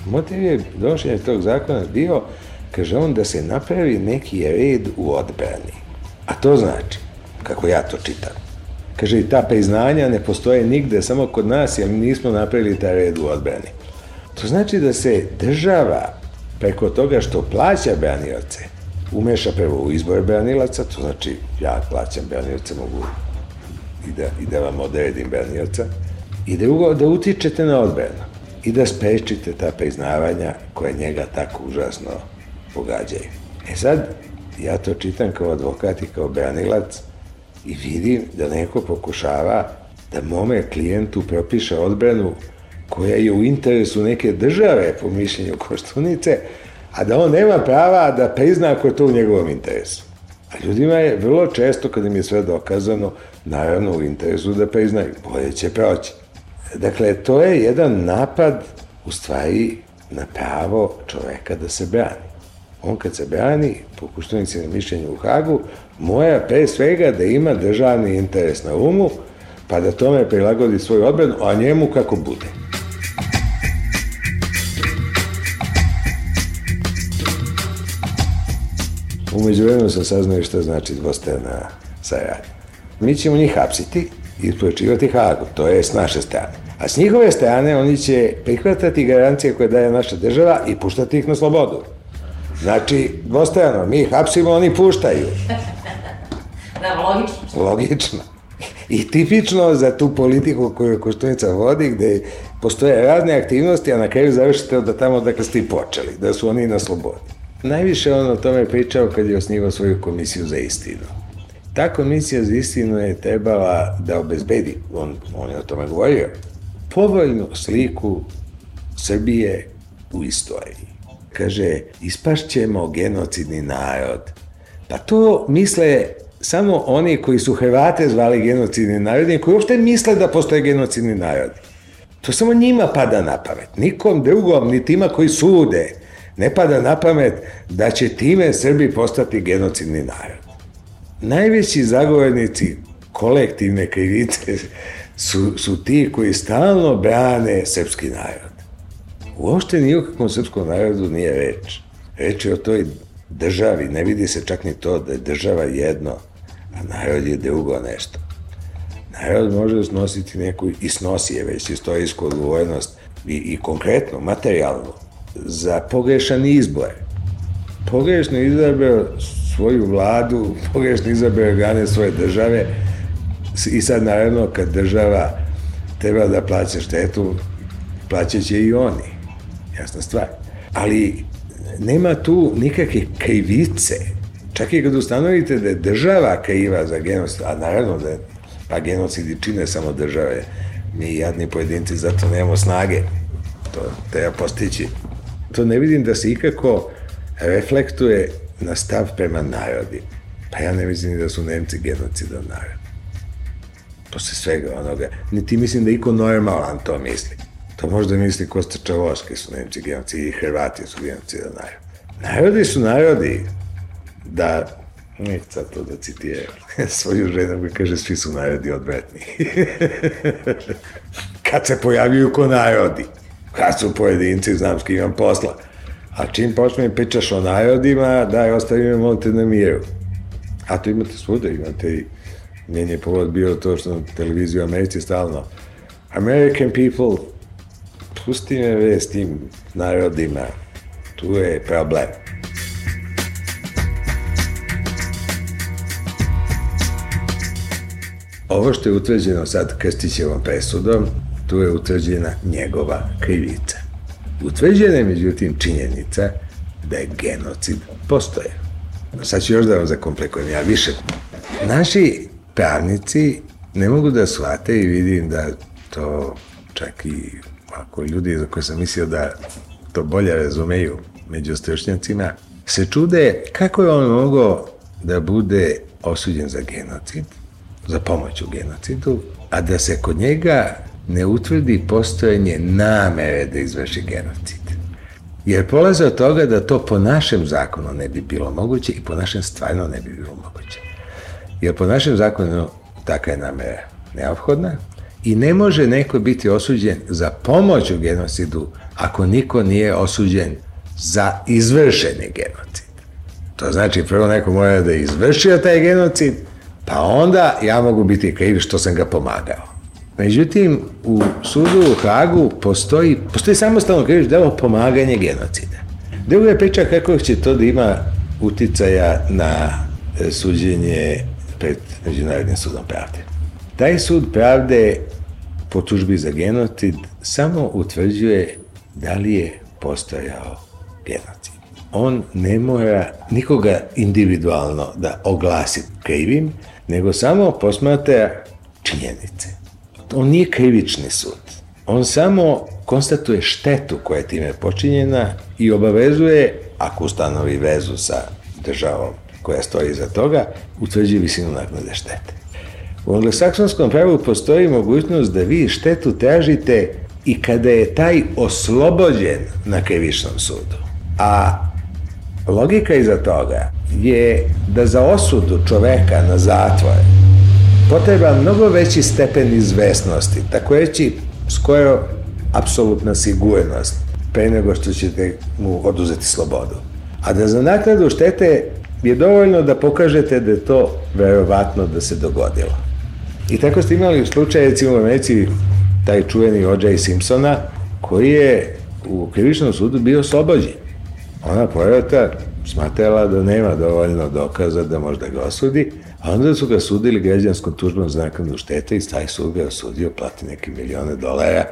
Motiv je donošenja tog zakona bio, kaže on, da se napravi neki red u odbrani. A to znači, kako ja to čitam, kaže i ta priznanja ne postoje nigde, samo kod nas, jer nismo napravili taj red u odbrani. To znači da se država preko toga što plaća branioce, umeša prvo u izbore branilaca, to znači ja plaćam branioce, mogu i da, i da vam odredim branioca, i drugo, da utičete na odbranu i da sprečite ta priznavanja koje njega tako užasno pogađaju. E sad, ja to čitam kao advokat i kao branilac i vidim da neko pokušava da mome klijentu propiše odbranu koja je u interesu neke države, po mišljenju Koštunice, a da on nema prava da prizna ako je to u njegovom interesu. A ljudima je vrlo često, kada im je sve dokazano, naravno u interesu da priznaju, bolje će proći. Dakle, to je jedan napad, u stvari, na pravo čoveka da se brani. On kad se brani, po Koštunici na mišljenju u Hagu, moja pre svega da ima državni interes na umu, pa da tome prilagodi svoju odbranu, a njemu kako bude. Umeđu vremenu sam saznao šta znači dvostrana saradnja. Mi ćemo njih hapsiti i isplačivati Hagu, to je s naše strane. A s njihove strane oni će prihvatati garancije koje daje naša država i puštati ih na slobodu. Znači, dvostrano, mi ih hapsimo, oni puštaju. [LAUGHS] Da, logično. Logično. I tipično za tu politiku koju Koštunica vodi, gde postoje razne aktivnosti, a na kraju završite da tamo dakle ste i počeli, da su oni na slobodi. Najviše on o tome pričao kad je osnivao svoju komisiju za istinu. Ta komisija za istinu je trebala da obezbedi, on, on je o tome govorio, povoljnu sliku Srbije u istoriji. Kaže, ispašćemo genocidni narod, Pa to misle samo oni koji su Hrvate zvali genocidni narodi, koji uopšte misle da postoje genocidni narodi. To samo njima pada na pamet. Nikom drugom, ni tima koji sude, ne pada na pamet da će time Srbi postati genocidni narod. Najveći zagovornici kolektivne krivice su, su ti koji stalno brane srpski narod. Uopšte ni o kakvom srpskom narodu nije reč. Reč je o toj državi, ne vidi se čak ni to da je država jedno, a narod je drugo nešto. Narod može snositi neku, i snosi je već istorijsku odgovornost i, i konkretno, materijalnu, za pogrešan izbor. Pogrešno izabrao svoju vladu, pogrešno izabrao organe svoje države i sad naravno kad država treba da plaća štetu, plaćaće i oni. Jasna stvar. Ali nema tu nikakve krivice. Čak i kad ustanovite da je država kriva za genocid, a naravno da je, pa genocidi čine samo države, mi jadni pojedinci zato nemamo snage. To treba postići. To ne vidim da se ikako reflektuje na stav prema narodi. Pa ja ne mislim da su Nemci genocidan narod. Posle svega onoga. Niti mislim da iko normalan to misli. To možda misli Kosta Čavoški su Nemci genocidi i Hrvati su genocidan narod. Narodi su narodi. Da, neću sad to da citiram. [LAUGHS] Svoju ženu koji kaže svi su narodi odvretni. [LAUGHS] Kad se pojavljuju ko narodi. Kad su pojedinci, znam s kim imam posla. A čim počne pričaš o narodima, daj, ostavi me, molite na miru. A to imate svuda, imate i njen je povod bio to što na televiziju u Americi stalno American people, pusti me ve s tim narodima, tu je problem. Ovo što je utvrđeno sad Krstićevom presudom, tu je utvrđena njegova krivica. Utvrđena je međutim činjenica da je genocid postoje. Sad ću još da vam zakomplikujem, ja više. Naši pravnici ne mogu da shvate i vidim da to čak i ako ljudi za koje sam mislio da to bolje razumeju među stručnjacima, se čude kako je on mogao da bude osuđen za genocid, za pomoć u genocidu, a da se kod njega ne utvrdi postojanje namere da izvrši genocid. Jer polaze od toga da to po našem zakonu ne bi bilo moguće i po našem stvarno ne bi bilo moguće. Jer po našem zakonu taka je namera neophodna i ne može neko biti osuđen za pomoć u genocidu ako niko nije osuđen za izvršeni genocid. To znači prvo neko mora da je izvršio taj genocid, pa onda ja mogu biti kriv što sam ga pomagao. Međutim, u sudu u Hagu postoji, postoji samostalno krivično delo pomaganje genocida. Druga je priča kako će to da ima uticaja na suđenje pred Međunarodnim sudom pravde. Taj sud pravde po tužbi za genocid samo utvrđuje da li je postojao genocid. On ne mora nikoga individualno da oglasi krivim, nego samo posmatra činjenice. On nije krivični sud. On samo konstatuje štetu koja je time počinjena i obavezuje, ako ustanovi vezu sa državom koja stoji iza toga, utvrđuje visinu naknade štete. U anglosaksonskom pravu postoji mogućnost da vi štetu tražite i kada je taj oslobođen na krivičnom sudu. A logika iza toga je da za osudu čoveka na zatvor potreba mnogo veći stepen izvesnosti, tako reći skoro apsolutna sigurnost pre nego što ćete mu oduzeti slobodu. A da za naknadu štete je dovoljno da pokažete da je to verovatno da se dogodilo. I tako ste imali u slučaju, recimo u taj čuveni O.J. Simpsona, koji je u krivičnom sudu bio oslobođen. Ona porota smatrala da nema dovoljno dokaza da možda ga osudi, a onda su ga sudili građanskom tužbom za štete i taj sud ga osudio, plati neke milione dolara,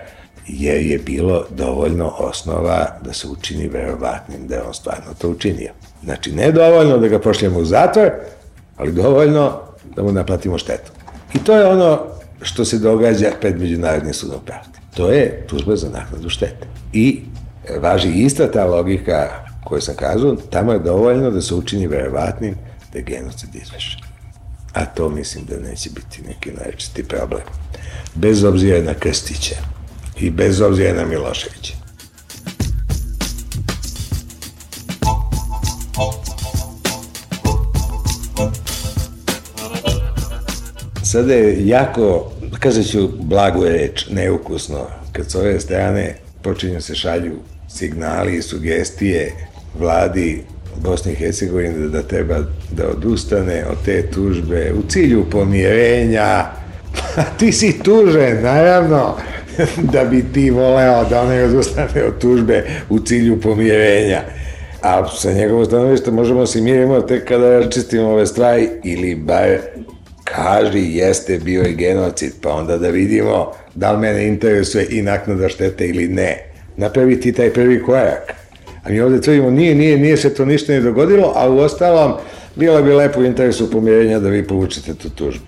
jer je bilo dovoljno osnova da se učini verovatnim da je on stvarno to učinio. Znači, ne dovoljno da ga pošljemo u zatvor, ali dovoljno da mu naplatimo štetu. I to je ono što se događa pred Međunarodnim sudom pravde. To je tužba za naknadu štete. I važi ista ta logika koju sam kazao, tamo je dovoljno da se učini verovatnim da je genocid izvešen. A to mislim da neće biti neki najčesti problem. Bez obzira na Krstića i bez obzira na Miloševića. Sada je jako, kazat ću blagu reč, neukusno, kad s ove strane počinju se šalju signali i sugestije vladi Bosne i Hercegovine da, treba da odustane od te tužbe u cilju pomirenja. Pa ti si tužen, naravno, da bi ti voleo da ne odustane od tužbe u cilju pomirenja. A sa njegovo stanovište možemo se mirimo tek kada čistimo ove stvari ili bar kaži jeste bio i genocid, pa onda da vidimo da li mene interesuje i naknada štete ili ne. Napravi ti taj prvi korak. A mi ovde tvrdimo, nije, nije, nije se to ništa ne dogodilo, a u ostalom, bilo bi lepo u interesu pomirenja da vi povučete tu tužbu.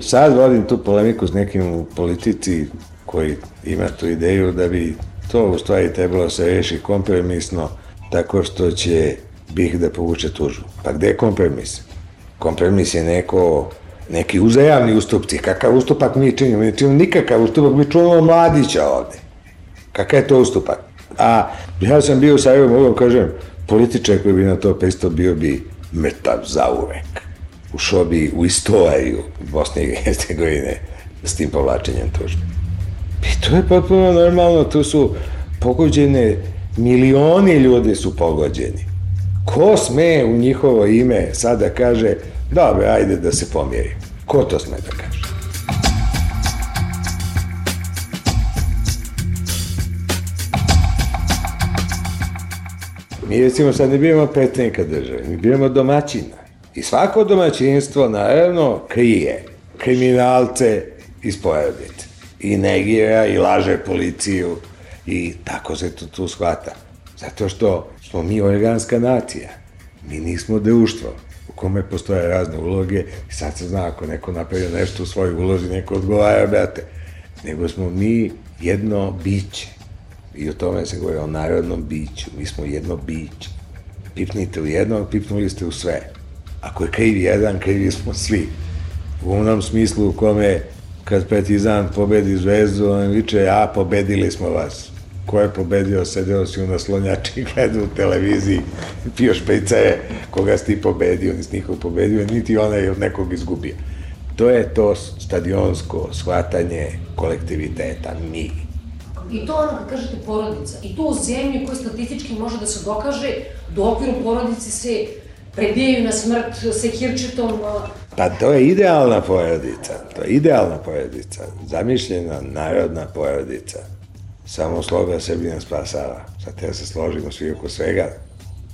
Sad vodim tu polemiku s nekim u politici koji ima tu ideju da bi to u stvari trebalo se reši kompromisno tako što će bih da povuče tužbu. Pa gde je kompromis? Kompromis je neko neki uzajamni ustupci. Kakav ustupak mi činimo? Mi činimo nikakav ustupak, mi čujemo mladića ovde. Kakav je to ustupak? A ja sam bio sa Evo, mogu kažem, političar koji bi na to pristao bio bi mrtav zauvek. Ušao bi u istoriju Bosne i Hercegovine s tim povlačenjem tužbe. I to je potpuno normalno, tu su pogođene, milioni ljudi su pogođeni. Ko sme u njihovo ime sada kaže, dobro, ajde da se pomiri. Ko to sme da kaže? Mi recimo sad ne bijemo petnika države, mi bijemo domaćina. I svako domaćinstvo naravno krije kriminalce iz porodice. I negira i laže policiju i tako se to tu shvata. Zato što smo mi organska nacija. Mi nismo društvo u kome postoje razne uloge i sad se zna ako neko napravio nešto u svojoj ulozi, neko odgovara, brate. Nego smo mi jedno biće. I o tome se govori o narodnom biću. Mi smo jedno biće. Pipnite u jedno, pipnuli ste u sve. Ako je kriv jedan, krivi smo svi. U onom smislu u kome kad Partizan pobedi zvezdu, on viče, a pobedili smo vas. Ko je pobedio, sedeo si u naslonjači, gledao u televiziji, pio špejcere, koga si ti pobedio, nisi nikog pobedio, niti onaj od nekog izgubio. To je to stadionsko shvatanje kolektiviteta, mi. I to ono kad kažete porodica. I to u zemlji koja statistički može da se dokaže, do okviru porodice se prebijaju na smrt sekirčetom. Pa to je idealna porodica. To je idealna porodica. Zamišljena narodna porodica. Samo sloga Srbina spasava. Sad ja se složimo svi oko svega.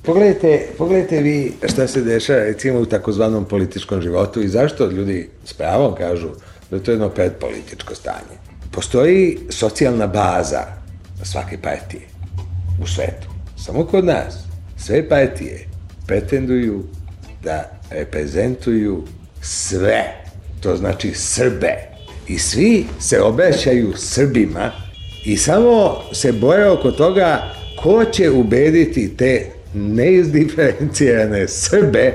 Pogledajte, pogledajte vi šta se dešava recimo u takozvanom političkom životu i zašto ljudi s pravom kažu da je to jedno predpolitičko stanje. Postoji socijalna baza svake partije u svetu. Samo kod nas sve partije pretenduju da reprezentuju sve, to znači Srbe. I svi se obećaju Srbima i samo se boje oko toga ko će ubediti te neizdiferencijane Srbe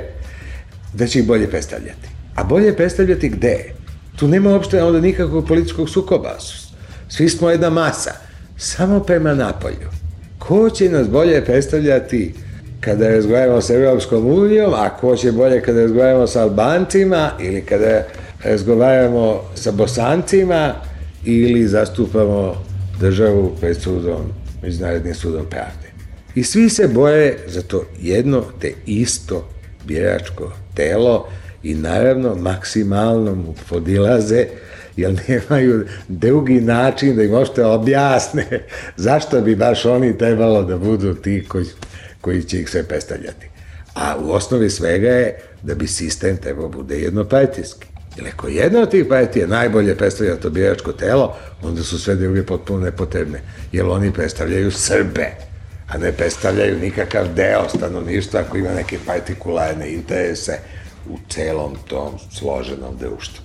da će ih bolje predstavljati. A bolje predstavljati gde? Tu nema uopšte onda nikakvog političkog sukoba. Svi smo jedna masa. Samo prema napolju. Ko će nas bolje predstavljati kada razgovaramo sa Evropskom unijom, a ko će bolje kada razgovaramo sa Albancima ili kada razgovaramo sa Bosancima ili zastupamo državu pred sudom, Međunarodnim sudom pravde. I svi se boje za to jedno te isto biračko telo i naravno maksimalno mu podilaze jer nemaju drugi način da im možete objasne zašto bi baš oni trebalo da budu ti koji, koji će ih sve predstavljati. A u osnovi svega je da bi sistem trebao bude jednopartijski. Jer ako jedna od tih partija najbolje predstavlja to biračko telo, onda su sve druge potpuno nepotrebne. Jer oni predstavljaju Srbe, a ne predstavljaju nikakav deo stanovništva ako ima neke partikularne interese u celom tom složenom društvu.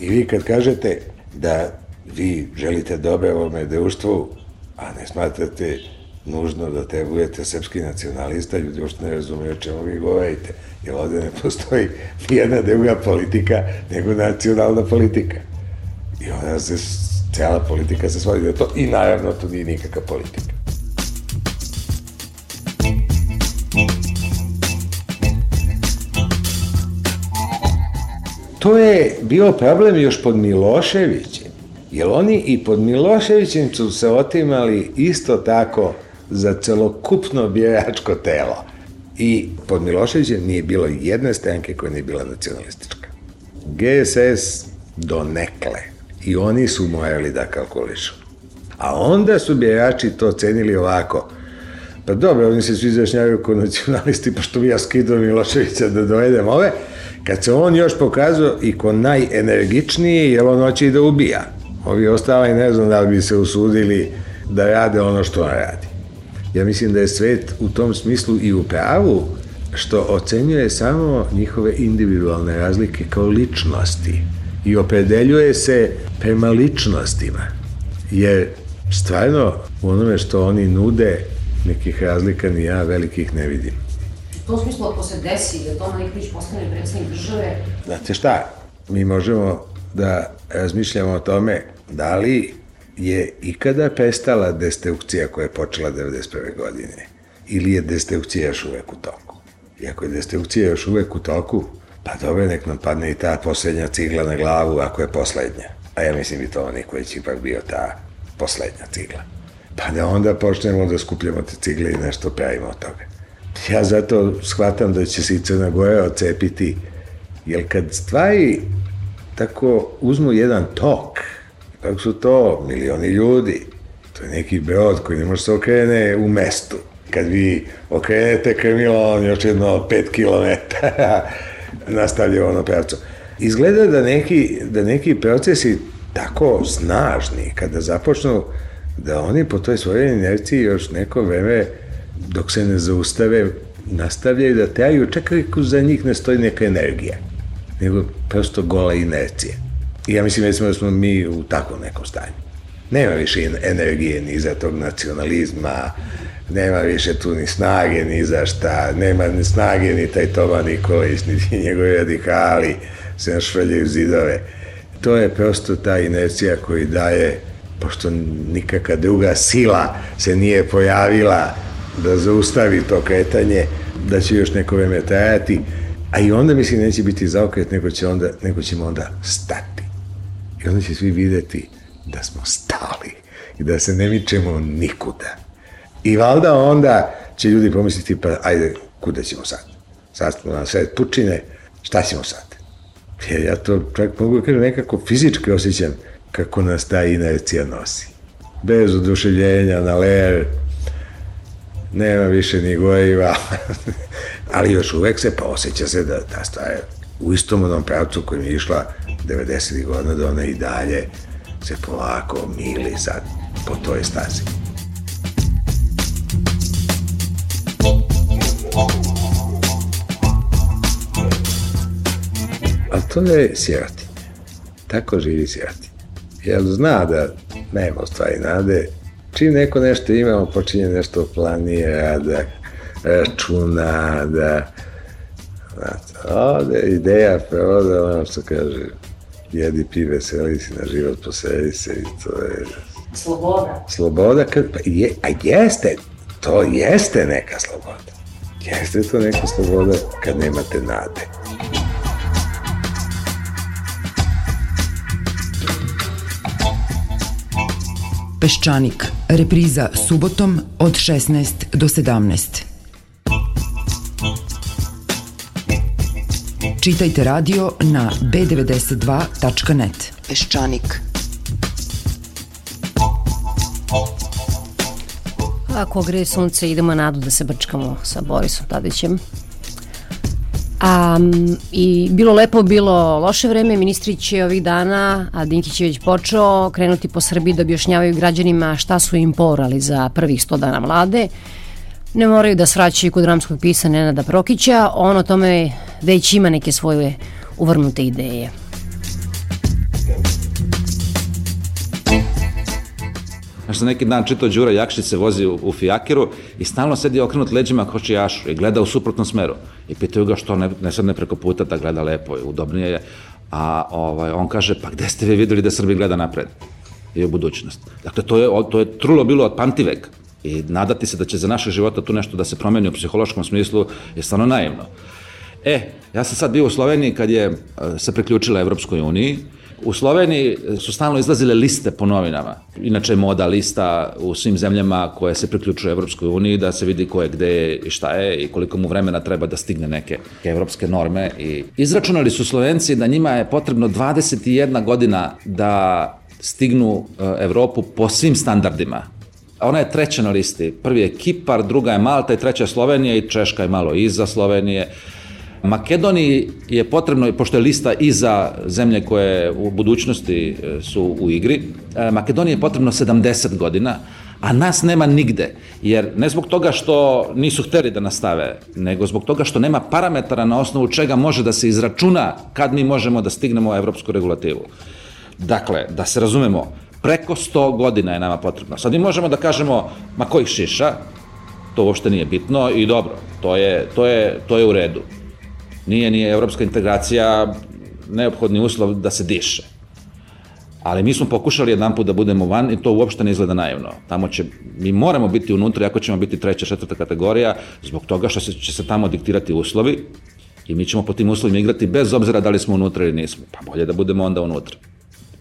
I vi kad kažete da vi želite dobre ovome društvu, a ne smatrate nužno da te budete srpski nacionalista, ljudi uopšte ne razumiju o čemu vi govorite, jer ovde ne postoji nijedna druga politika nego nacionalna politika. I onda se, cela politika se svodi na to i naravno to nije nikakva politika. To je bio problem još pod Miloševićem, jer oni i pod Miloševićem su se otimali isto tako za celokupno biračko telo. I pod Miloševićem nije bilo jedne stranke koja nije bila nacionalistička. GSS do nekle. I oni su morali da kalkulišu. A onda su birači to cenili ovako. Pa dobro, oni se svi izrašnjavaju kao nacionalisti, pošto bi ja skidao Miloševića da dovedem ove, kad se on još pokazao i ko najenergičniji, jer on hoće i da ubija. Ovi ostali ne znam da li bi se usudili da rade ono što on radi. Ja mislim da je svet u tom smislu i u pravu što ocenjuje samo njihove individualne razlike kao ličnosti i opredeljuje se prema ličnostima. Jer stvarno u onome što oni nude nekih razlika ni ja velikih ne vidim. Tom smislu, ako se desi da Toma Nikolić postane predsednik države... Znate šta, mi možemo da razmišljamo o tome da li je ikada prestala destrukcija koja je počela 91. godine ili je destrukcija još uvek u toku. I ako je destrukcija još uvek u toku, pa dobro, nek nam padne i ta poslednja cigla na glavu ako je poslednja. A ja mislim bi to Nikolić ipak bio ta poslednja cigla. Pa da onda počnemo da skupljamo te cigle i nešto pravimo od toga. Ja zato shvatam da će se i Crna Gora ocepiti, jer kad stvari tako uzmu jedan tok, tako su to milioni ljudi, to je neki brod koji ne može se okrene u mestu. Kad vi okrenete krmilo, on još jedno 5 km [LAUGHS] nastavlja ono pravcu. Izgleda da neki, da neki procesi tako snažni, kada započnu, da oni po toj svojoj inerciji još neko vreme, dok se ne zaustave, nastavljaju da traju, čak ako za njih ne stoji neka energija, nego prosto gola inercija. I ja mislim recimo da smo mi u takvom nekom stanju. Nema više energije ni za tog nacionalizma, nema više tu ni snage ni za šta, nema ni snage ni taj Toma Nikolić, ni ti njegovi radikali se našvrljaju zidove. To je prosto ta inercija koji daje, pošto nikakva druga sila se nije pojavila da zaustavi to kretanje, da će još neko vreme trajati, a i onda mislim neće biti zaokret, nego, će onda, nego ćemo onda stati. I onda će svi videti da smo stali i da se ne mičemo nikuda. I valjda onda će ljudi pomisliti, pa ajde, kuda ćemo sad? Sad smo na sred pučine, šta ćemo sad? Jer ja to čak mogu da kažem nekako fizički osjećam kako nas ta inercija nosi. Bez oduševljenja, na ler, nema više ni gojiva, [LAUGHS] ali još uvek se pa osjeća se da ta stvar u istom onom pravcu kojim je išla 90. godina, da ona i dalje se polako mili sad po toj stazi. A to je sirotin. Tako živi sirotin. Jer zna da nema stvari nade. Čim neko nešto ima, on počinje nešto planira, da računa, da Znate, ovde ideja prevoda, ono što kaže, jedi, pi, veseli si na život, posedi se i to je... Sloboda. Sloboda, kad, pa je, a jeste, to jeste neka sloboda. Jeste to neka sloboda kad nemate nade. Peščanik. Repriza subotom od 16 do 17. Čitajte radio na b92.net. Peščanik. Ako gre sunce, idemo nadu da se brčkamo sa Borisom Tadićem. A, I bilo lepo, bilo loše vreme, ministri će ovih dana, a Dinkić je već počeo, krenuti po Srbiji da objašnjavaju građanima šta su im porali za prvih 100 dana vlade. Ne moraju da sraćaju kod ramskog pisa Nenada Prokića, on o tome već ima neke svoje uvrnute ideje. Znaš, neki dan čitao Đura Jakšić se vozi u, u fijakeru i stalno sedi okrenut leđima kočijašu i gleda u suprotnom smeru. I pitaju ga što ne, ne sedne preko puta da gleda lepo i udobnije je. A ovaj, on kaže, pa gde ste vi videli da Srbi gleda napred i u budućnost? Dakle, to je, to je trulo bilo od pamtiveka. I nadati se da će za naše života tu nešto da se promeni u psihološkom smislu je stvarno naivno. E, ja sam sad bio u Sloveniji kad je e, se priključila Evropskoj uniji. U Sloveniji su stalno izlazile liste po novinama. Inače moda lista u svim zemljama koje se priključuju Evropskoj uniji da se vidi ko je gde je i šta je i koliko mu vremena treba da stigne neke evropske norme. I izračunali su Slovenci da njima je potrebno 21 godina da stignu e, Evropu po svim standardima. Ona je treća na listi. Prvi je Kipar, druga je Malta i treća je Slovenija i Češka je malo iza Slovenije. Makedoniji je potrebno, pošto je lista i za zemlje koje u budućnosti e, su u igri, e, Makedoniji je potrebno 70 godina, a nas nema nigde, jer ne zbog toga što nisu hteli da nastave, nego zbog toga što nema parametara na osnovu čega može da se izračuna kad mi možemo da stignemo evropsku regulativu. Dakle, da se razumemo, preko 100 godina je nama potrebno. Sad mi možemo da kažemo, ma kojih šiša, to uopšte nije bitno i dobro, to je, to je, to je u redu. Nije, nije evropska integracija neophodni uslov da se diše. Ali mi smo pokušali jedan put da budemo van i to uopšte ne izgleda naivno. Tamo će, mi moramo biti unutra, ako ćemo biti treća, četvrta kategorija, zbog toga što se, će se tamo diktirati uslovi i mi ćemo po tim uslovima igrati bez obzira da li smo unutra ili nismo. Pa bolje da budemo onda unutra.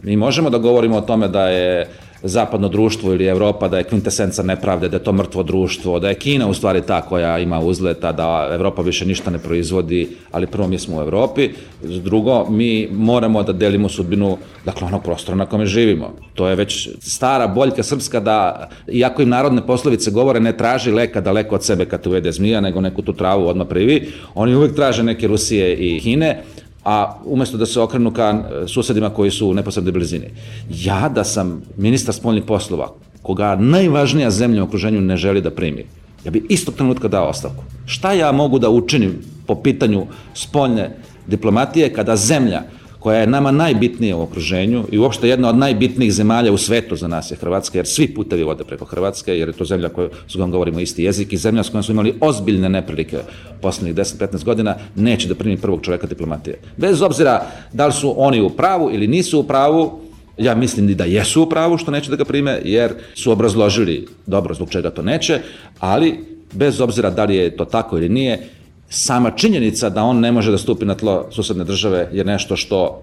Mi možemo da govorimo o tome da je zapadno društvo ili Evropa da je kvintesenca nepravde, da je to mrtvo društvo, da je Kina u stvari ta koja ima uzleta, da Evropa više ništa ne proizvodi, ali prvo mi smo u Evropi, drugo mi moramo da delimo sudbinu dakle onog prostora na kome živimo. To je već stara boljka srpska da, iako im narodne poslovice govore, ne traži leka daleko od sebe kad te uvede zmija, nego neku tu travu odmah privi, oni uvek traže neke Rusije i Kine, a umesto da se okrenu ka e, susedima koji su u neposrednoj blizini. Ja da sam ministar spoljnih poslova, koga najvažnija zemlja u okruženju ne želi da primi, ja bi istog trenutka dao ostavku. Šta ja mogu da učinim po pitanju spoljne diplomatije kada zemlja koja je nama najbitnija u okruženju i uopšte jedna od najbitnijih zemalja u svetu za nas je Hrvatska, jer svi putevi vode preko Hrvatske, jer je to zemlja koja, s kojom govorimo isti jezik i zemlja s kojom smo imali ozbiljne neprilike poslednjih 10-15 godina, neće da primi prvog čoveka diplomatije. Bez obzira da li su oni u pravu ili nisu u pravu, Ja mislim da jesu u pravu što neće da ga prime, jer su obrazložili dobro zbog čega to neće, ali bez obzira da li je to tako ili nije, sama činjenica da on ne može da stupi na tlo susedne države je nešto što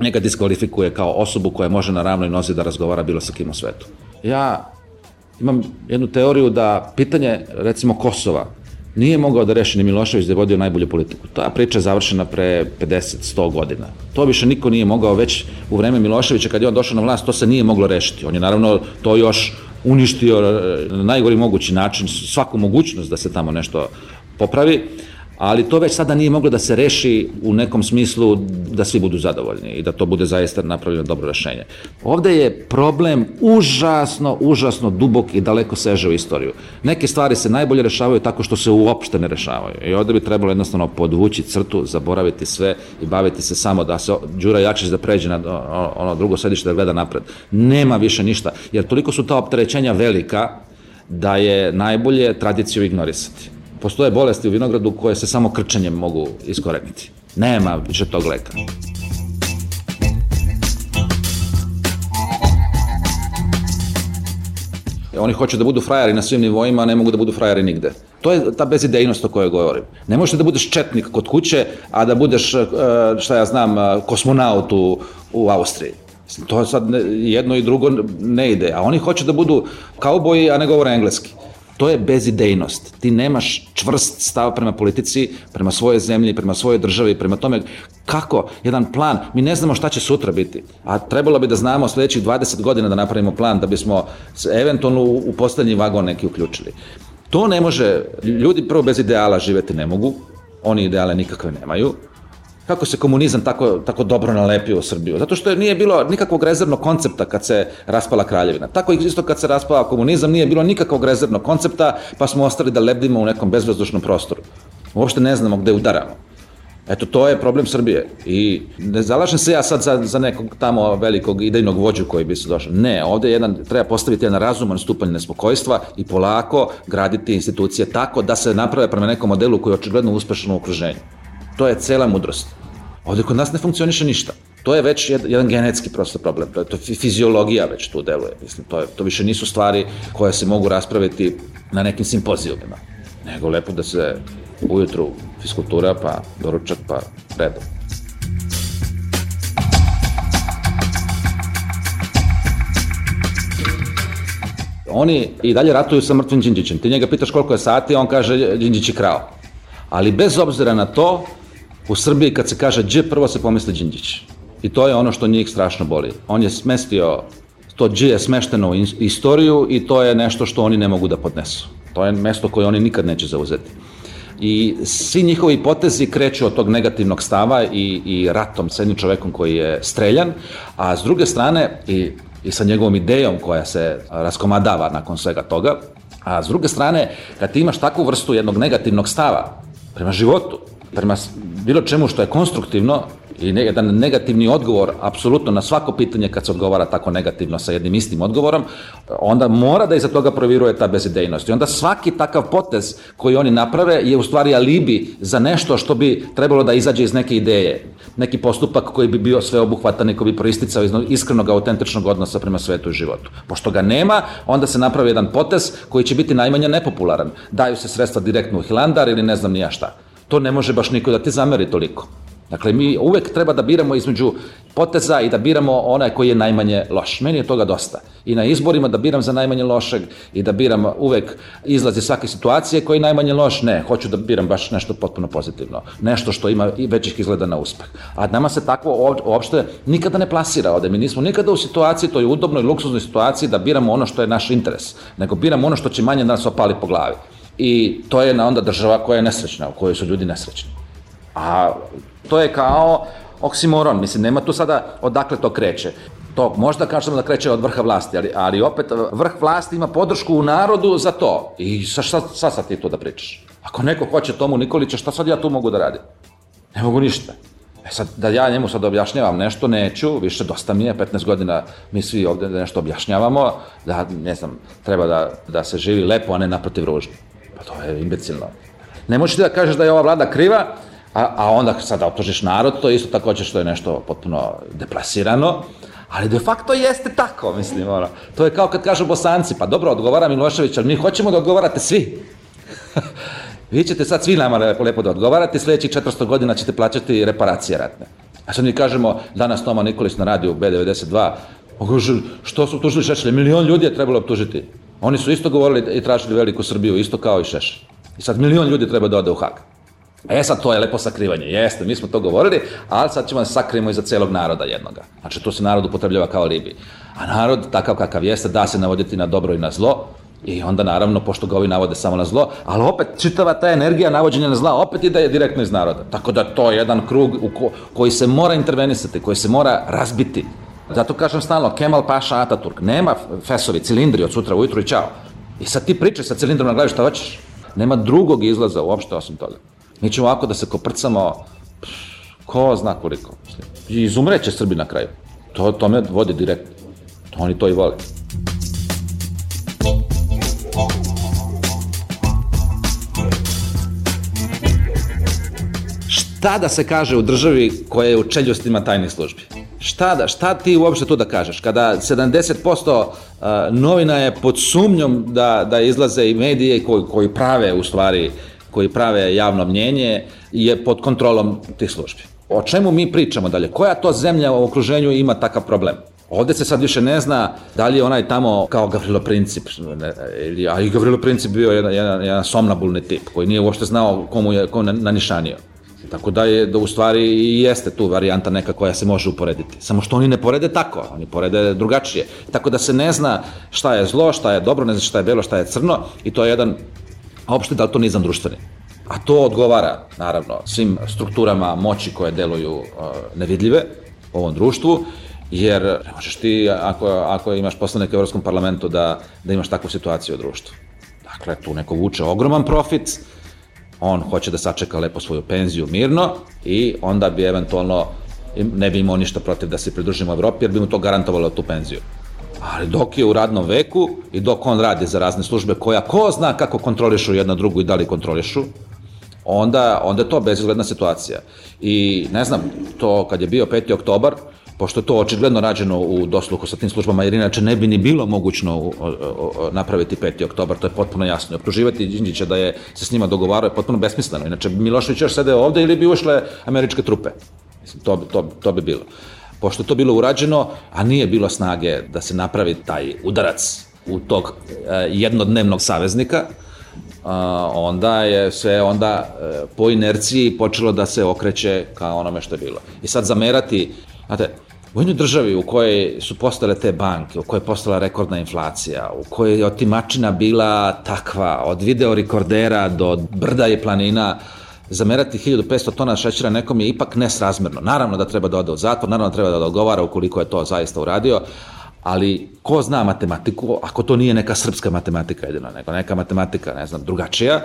njega diskvalifikuje kao osobu koja može na ravnoj nozi da razgovara bilo sa kim u svetu. Ja imam jednu teoriju da pitanje, recimo, Kosova, nije mogao da reši ni Milošević da je vodio najbolju politiku. Ta priča je završena pre 50-100 godina. To više niko nije mogao već u vreme Miloševića kad je on došao na vlast, to se nije moglo rešiti. On je naravno to još uništio na najgori mogući način, svaku mogućnost da se tamo nešto popravi, ali to već sada nije moglo da se reši u nekom smislu da svi budu zadovoljni i da to bude zaista napravljeno dobro rešenje. Ovde je problem užasno, užasno dubok i daleko seže u istoriju. Neke stvari se najbolje rešavaju tako što se uopšte ne rešavaju i ovde bi trebalo jednostavno podvući crtu, zaboraviti sve i baviti se samo da se Đura Jakšić da pređe na ono drugo sedište da gleda napred. Nema više ništa, jer toliko su ta opterećenja velika da je najbolje tradiciju ignorisati postoje bolesti u vinogradu koje se samo krčenjem mogu iskoreniti. Nema više tog leka. Oni hoće da budu frajari na svim nivoima, a ne mogu da budu frajari nigde. To je ta bezidejnost o kojoj govorim. Ne možeš da budeš četnik kod kuće, a da budeš, e, šta ja znam, e, kosmonaut u, u Austriji. To sad jedno i drugo ne ide. A oni hoće da budu kauboji, a ne govore engleski. To je bezidejnost. Ti nemaš čvrst stav prema politici, prema svojoj zemlji, prema svojoj državi, prema tome kako jedan plan, mi ne znamo šta će sutra biti, a trebalo bi da znamo sledećih 20 godina da napravimo plan da bismo eventualno u poslednji vagon neki uključili. To ne može, ljudi prvo bez ideala živeti ne mogu, oni ideale nikakve nemaju, kako se komunizam tako, tako dobro nalepio u Srbiju. Zato što je nije bilo nikakvog rezervnog koncepta kad se raspala kraljevina. Tako isto kad se raspala komunizam nije bilo nikakvog rezervnog koncepta, pa smo ostali da lebdimo u nekom bezvazdušnom prostoru. Uopšte ne znamo gde udaramo. Eto, to je problem Srbije. I ne zalažem se ja sad za, za nekog tamo velikog idejnog vođu koji bi se došao. Ne, ovde jedan, treba postaviti jedan razuman stupanj nespokojstva i polako graditi institucije tako da se naprave prema nekom modelu koji je očigledno uspešan u okruženju. To je cela mudrost. Ovde kod nas ne funkcioniše ništa. To je već jedan genetski prosto problem. To je to fiziologija već tu deluje. Mislim, to, je, to više nisu stvari koje se mogu raspraviti na nekim simpozijumima. Nego lepo da se ujutru fiskultura, pa doručak, pa redom. Oni i dalje ratuju sa mrtvim Đinđićem. Ti njega pitaš koliko je sati, on kaže Đinđić je krao. Ali bez obzira na to, u Srbiji kad se kaže Đ, prvo se pomisli Đinđić. I to je ono što njih strašno boli. On je smestio, to Đ je smešteno u istoriju i to je nešto što oni ne mogu da podnesu. To je mesto koje oni nikad neće zauzeti i svi njihovi potezi kreću od tog negativnog stava i, i ratom sa jednim čovekom koji je streljan, a s druge strane i, i sa njegovom idejom koja se raskomadava nakon svega toga, a s druge strane, kad ti imaš takvu vrstu jednog negativnog stava prema životu, prema bilo čemu što je konstruktivno, i jedan negativni odgovor apsolutno na svako pitanje kad se odgovara tako negativno sa jednim istim odgovorom, onda mora da iza toga proviruje ta bezidejnost. I onda svaki takav potez koji oni naprave je u stvari alibi za nešto što bi trebalo da izađe iz neke ideje. Neki postupak koji bi bio sveobuhvatan i koji bi proisticao iz iskrenog, autentičnog odnosa prema svetu i životu. Pošto ga nema, onda se napravi jedan potez koji će biti najmanje nepopularan. Daju se sredstva direktno u Hilandar ili ne znam nija šta. To ne može baš niko da ti zameri toliko. Dakle, mi uvek treba da biramo između poteza i da biramo onaj koji je najmanje loš. Meni je toga dosta. I na izborima da biram za najmanje lošeg i da biram uvek izlaze svake situacije koji je najmanje loš. Ne, hoću da biram baš nešto potpuno pozitivno. Nešto što ima i većih izgleda na uspeh. A nama se takvo uopšte nikada ne plasira ovde. Mi nismo nikada u situaciji, to je udobnoj, luksuznoj situaciji da biramo ono što je naš interes. Nego biramo ono što će manje nas opali po glavi. I to je onda država koja je nesrećna, u kojoj su ljudi nesrećni. A To je kao oksimoron, mislim, nema tu sada odakle to kreće. To možda kažemo da kreće od vrha vlasti, ali, ali opet vrh vlasti ima podršku u narodu za to. I sa šta, šta sad ti to da pričaš? Ako neko hoće Tomu Nikolića, šta sad ja tu mogu da radim? Ne mogu ništa. E sad, da ja njemu sad objašnjavam nešto, neću, više dosta mi je, 15 godina mi svi ovde nešto objašnjavamo, da, ne znam, treba da, da se živi lepo, a ne naprotiv ružno. Pa to je imbecilno. Ne možeš ti da kažeš da je ova vlada kriva, a, a onda sada optužiš narod, to je isto takođe što je nešto potpuno deplasirano, ali de facto jeste tako, mislim, ono. To je kao kad kažu bosanci, pa dobro, odgovara Milošević, ali mi hoćemo da odgovarate svi. [LAUGHS] Vi ćete sad svi nama lepo, lepo da odgovarate, sledećih 400 godina ćete plaćati reparacije ratne. A sad mi kažemo, danas Toma Nikolić na radiju B92, kaže, što su tužili Šešelje? Milion ljudi je trebalo optužiti. Oni su isto govorili i tražili veliku Srbiju, isto kao i Šešelj. I sad milion ljudi treba da ode u Hag. E sad, to je lepo sakrivanje, jeste, mi smo to govorili, ali sad ćemo da sakrijemo iza celog naroda jednoga. Znači, to se narod upotrebljava kao ribi. A narod, takav kakav jeste, da se navoditi na dobro i na zlo, I onda naravno, pošto ga ovi navode samo na zlo, ali opet čitava ta energija navođenja na zla opet ide direktno iz naroda. Tako da to je jedan krug u ko, koji se mora intervenisati, koji se mora razbiti. Zato kažem stalno, Kemal Paša Ataturk, nema fesovi, cilindri od sutra ujutru i čao. I sad ti pričaj sa cilindrom na glavi šta hoćeš. Nema drugog izlaza uopšte osim toga. Mi ćemo ovako da se koprcamo, ko zna koliko. I izumreće Srbi na kraju. To, to me vodi direktno. To oni to i vole. Šta da se kaže u državi koja je u čeljostima tajnih službi? Šta, da, šta ti uopšte tu da kažeš? Kada 70% novina je pod sumnjom da, da izlaze i medije koji, koji prave u stvari koji prave javno mnjenje je pod kontrolom tih službi. O čemu mi pričamo dalje? Koja to zemlja u okruženju ima takav problem? Ovde se sad više ne zna da li je onaj tamo kao Gavrilo Princip, ili, a i Gavrilo Princip bio jedan, jedan, jedan somnabulni tip koji nije uopšte znao komu je ko nanišanio. Tako da je, da u stvari i jeste tu varijanta neka koja se može uporediti. Samo što oni ne porede tako, oni porede drugačije. Tako da se ne zna šta je zlo, šta je dobro, ne zna šta je belo, šta je crno i to je jedan a opšte daltonizam društveni. A to odgovara, naravno, svim strukturama moći koje deluju uh, nevidljive u ovom društvu, jer ne možeš ti, ako, ako imaš poslanike u Evropskom parlamentu, da, da imaš takvu situaciju u društvu. Dakle, tu neko vuče ogroman profit, On hoće da sačeka lepo svoju penziju mirno i onda bi eventualno ne bi imao ništa protiv da se pridružimo Evropi jer bi mu to garantovalo tu penziju. Ali dok je u radnom veku i dok on radi za razne službe koja ko zna kako kontrolišu jedna drugu i da li kontrolišu, onda, onda je to bezizgledna situacija. I ne znam, to kad je bio 5. oktobar, pošto je to očigledno rađeno u dosluhu sa tim službama, jer inače ne bi ni bilo mogućno napraviti 5. oktobar, to je potpuno jasno. Optuživati Đinđića da je se s njima dogovarao je potpuno besmisleno. Inače, Milošević još sede ovde ili bi ušle američke trupe. Mislim, to, to, to bi bilo. Pošto je to bilo urađeno, a nije bilo snage da se napravi taj udarac u tog eh, jednodnevnog saveznika, onda je sve onda eh, po inerciji počelo da se okreće ka onome što je bilo. I sad zamerati, znate, u jednoj državi u kojoj su postale te banke, u kojoj je postala rekordna inflacija, u kojoj je otimačina bila takva, od video rekordera do brda i planina, zamerati 1500 tona šećera nekom je ipak nesrazmerno. Naravno da treba da ode u zatvor, naravno da treba da odgovara ukoliko je to zaista uradio, ali ko zna matematiku, ako to nije neka srpska matematika jedino, nego neka matematika, ne znam, drugačija,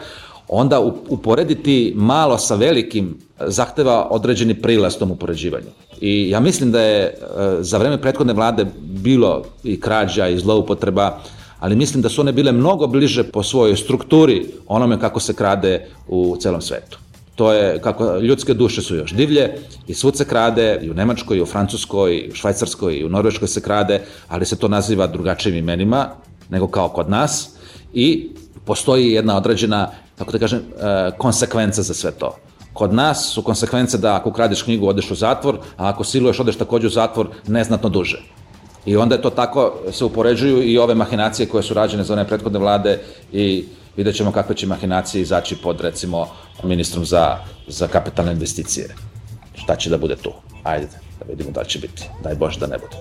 onda uporediti malo sa velikim zahteva određeni prilaz tom upoređivanju. I ja mislim da je e, za vreme prethodne vlade bilo i krađa i zloupotreba, ali mislim da su one bile mnogo bliže po svojoj strukturi onome kako se krade u celom svetu to je kako ljudske duše su još divlje i svud se krade, i u Nemačkoj, i u Francuskoj, i u Švajcarskoj, i u Norveškoj se krade, ali se to naziva drugačijim imenima nego kao kod nas i postoji jedna određena, kako da kažem, e, konsekvenca za sve to. Kod nas su konsekvence da ako kradiš knjigu odeš u zatvor, a ako siluješ odeš takođe u zatvor neznatno duže. I onda je to tako, se upoređuju i ove mahinacije koje su rađene za one prethodne vlade i vidjet ćemo kakve će mahinacije izaći pod, recimo, ministrom za, za kapitalne investicije. Šta će da bude tu? Ajde, da vidimo da će biti. Daj Bože da ne bude.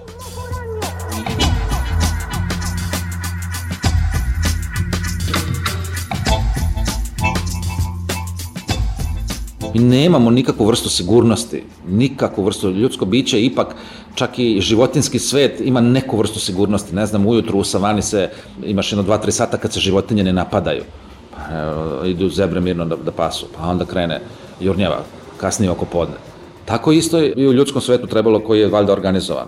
Mi nemamo nikakvu vrstu sigurnosti, nikakvu vrstu, ljudsko biće ipak, čak i životinski svet ima neku vrstu sigurnosti, ne znam, ujutru u savani se, imaš jedno dva, tri sata kad se životinje ne napadaju, pa evo, idu zebre mirno da, da pasu, pa onda krene jurnjeva, kasnije oko podne. Tako isto je i u ljudskom svetu trebalo koji je valjda organizovan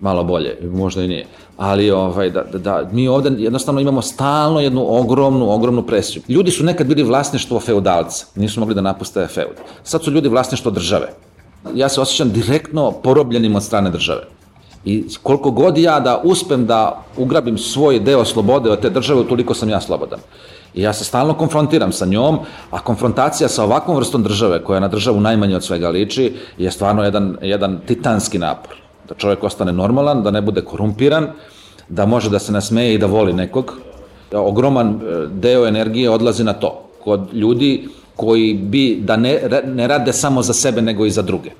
malo bolje, možda i nije. Ali ovaj, da, da, da, mi ovde jednostavno imamo stalno jednu ogromnu, ogromnu presiju. Ljudi su nekad bili vlasništvo feudalca, nisu mogli da napuste feud. Sad su ljudi vlasništvo države. Ja se osjećam direktno porobljenim od strane države. I koliko god ja da uspem da ugrabim svoj deo slobode od te države, toliko sam ja slobodan. I ja se stalno konfrontiram sa njom, a konfrontacija sa ovakvom vrstom države, koja na državu najmanje od svega liči, je stvarno jedan, jedan titanski napor da čovjek ostane normalan, da ne bude korumpiran, da može da se nasmeje i da voli nekog. Da ogroman e, deo energije odlazi na to. Kod ljudi koji bi da ne, ne rade samo za sebe nego i za druge.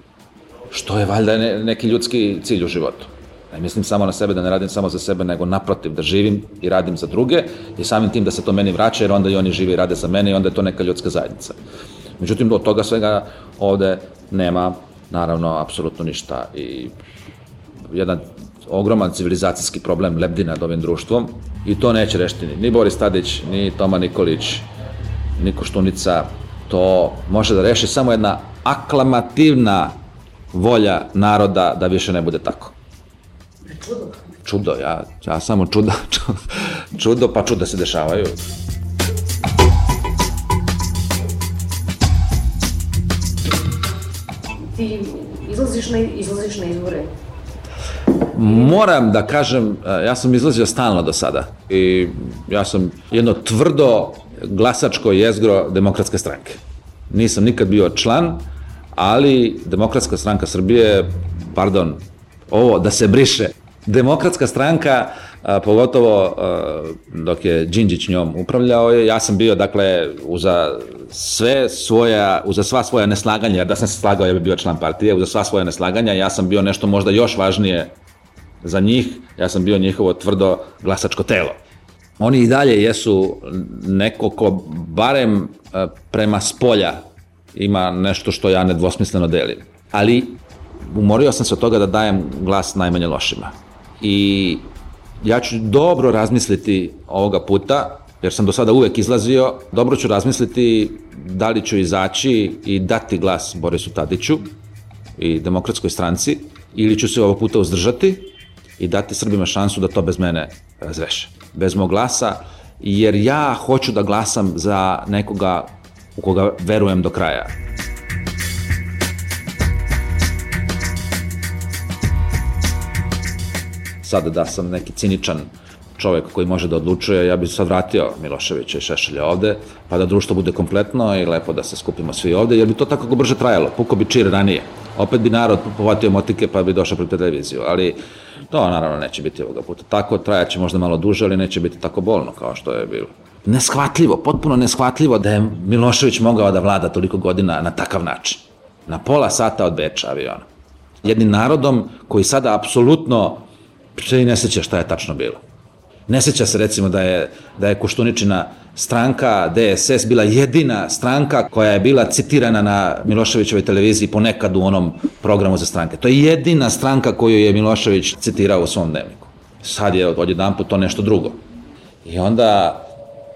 Što je valjda neki ljudski cilj u životu. Ne mislim samo na sebe da ne radim samo za sebe, nego naprotiv da živim i radim za druge i samim tim da se to meni vraća jer onda i oni žive i rade za mene i onda je to neka ljudska zajednica. Međutim, od toga svega ovde nema naravno apsolutno ništa i jedan ogroman civilizacijski problem lebdi nad ovim društvom i to neće rešiti ni Boris Tadić, ni Toma Nikolić, ni Koštunica. To može da reši samo jedna aklamativna volja naroda da više ne bude tako. Čudo. Čudo, ja, ja samo čudo, [LAUGHS] čudo pa čuda se dešavaju. Ti izlaziš na, izlaziš na izbore Moram da kažem, e, ja sam izlazio stalno do sada i ja sam jedno tvrdo glasačko jezgro demokratske stranke. Nisam nikad bio član, ali Demokratska stranka Srbije, pardon, ovo da se briše. Demokratska stranka, a, pogotovo a, dok je Đinđić njom upravljao ja sam bio, dakle, uza sve svoja, uza sva svoja neslaganja, da sam se slagao, ja bi bio član partije, uza sva svoja neslaganja, ja sam bio nešto možda još važnije za njih, ja sam bio njihovo tvrdo glasačko telo. Oni i dalje jesu neko ko barem e, prema spolja ima nešto što ja nedvosmisleno delim. Ali umorio sam se od toga da dajem glas najmanje lošima. I ja ću dobro razmisliti ovoga puta jer sam do sada uvek izlazio, dobro ću razmisliti da li ću izaći i dati glas Borisu Tadiću i demokratskoj stranci, ili ću se ovog puta uzdržati i dati Srbima šansu da to bez mene razreše. Bez mog glasa, jer ja hoću da glasam za nekoga u koga verujem do kraja. Sada da sam neki ciničan čovek koji može da odlučuje, ja bih sad vratio Miloševića i Šešelja ovde, pa da društvo bude kompletno i lepo da se skupimo svi ovde, jer bi to tako brže trajalo, puko bi čir ranije. Opet bi narod povatio motike pa bi došao pred televiziju, ali to naravno neće biti ovoga puta. Tako trajaće možda malo duže, ali neće biti tako bolno kao što je bilo. Neshvatljivo, potpuno neshvatljivo da je Milošević mogao da vlada toliko godina na takav način. Na pola sata od Beča aviona. Jednim narodom koji sada apsolutno se i ne seća šta je tačno bilo. Ne seća se recimo da je, da je Koštuničina stranka DSS bila jedina stranka koja je bila citirana na Miloševićevoj televiziji ponekad u onom programu za stranke. To je jedina stranka koju je Milošević citirao u svom dnevniku. Sad je odjedan put to nešto drugo. I onda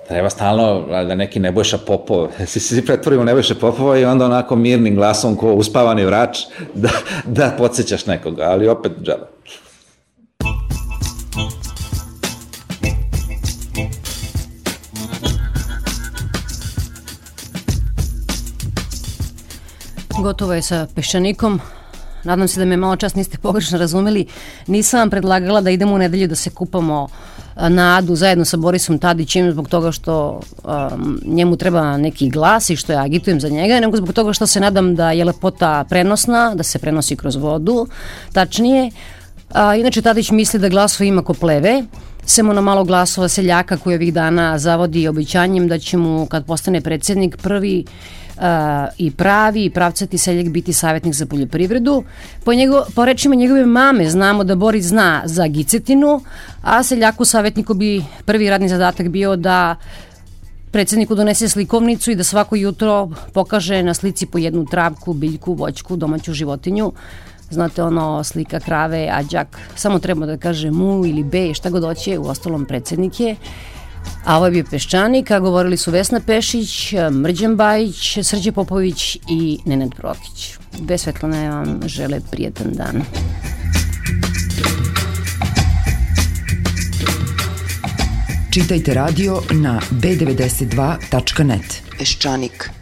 treba stalno da neki Nebojša Popov, [LAUGHS] se svi pretvorimo Nebojša Popova i onda onako mirnim glasom ko uspavani vrač [LAUGHS] da, da podsjećaš nekoga, ali opet džaba. Gotovo je sa peščanikom. Nadam se da me malo čas niste pogrešno razumeli. Nisam vam predlagala da idemo u nedelju da se kupamo na Adu zajedno sa Borisom Tadićem zbog toga što um, njemu treba neki glas i što ja agitujem za njega, nego zbog toga što se nadam da je lepota prenosna, da se prenosi kroz vodu, tačnije. A, inače, Tadić misli da glasova ima ko pleve, sem ono malo glasova seljaka koji ovih dana zavodi obećanjem da će mu, kad postane predsednik, prvi uh, i pravi i pravcati seljak biti savjetnik za poljoprivredu. Po, njego, po rečima njegove mame znamo da Boris zna za gicetinu, a seljaku savjetniku bi prvi radni zadatak bio da predsedniku donese slikovnicu i da svako jutro pokaže na slici po jednu travku, biljku, voćku, domaću životinju. Znate ono slika krave, a đak samo treba da kaže mu ili be, šta god hoće, u ostalom predsednik je. A ovo je bio Peščanik, a govorili su Vesna Pešić, Mrđan Bajić, Srđe Popović i Nenad Prokić. Dve Svetlane vam žele prijetan dan. Čitajte radio na b92.net. Peščanik.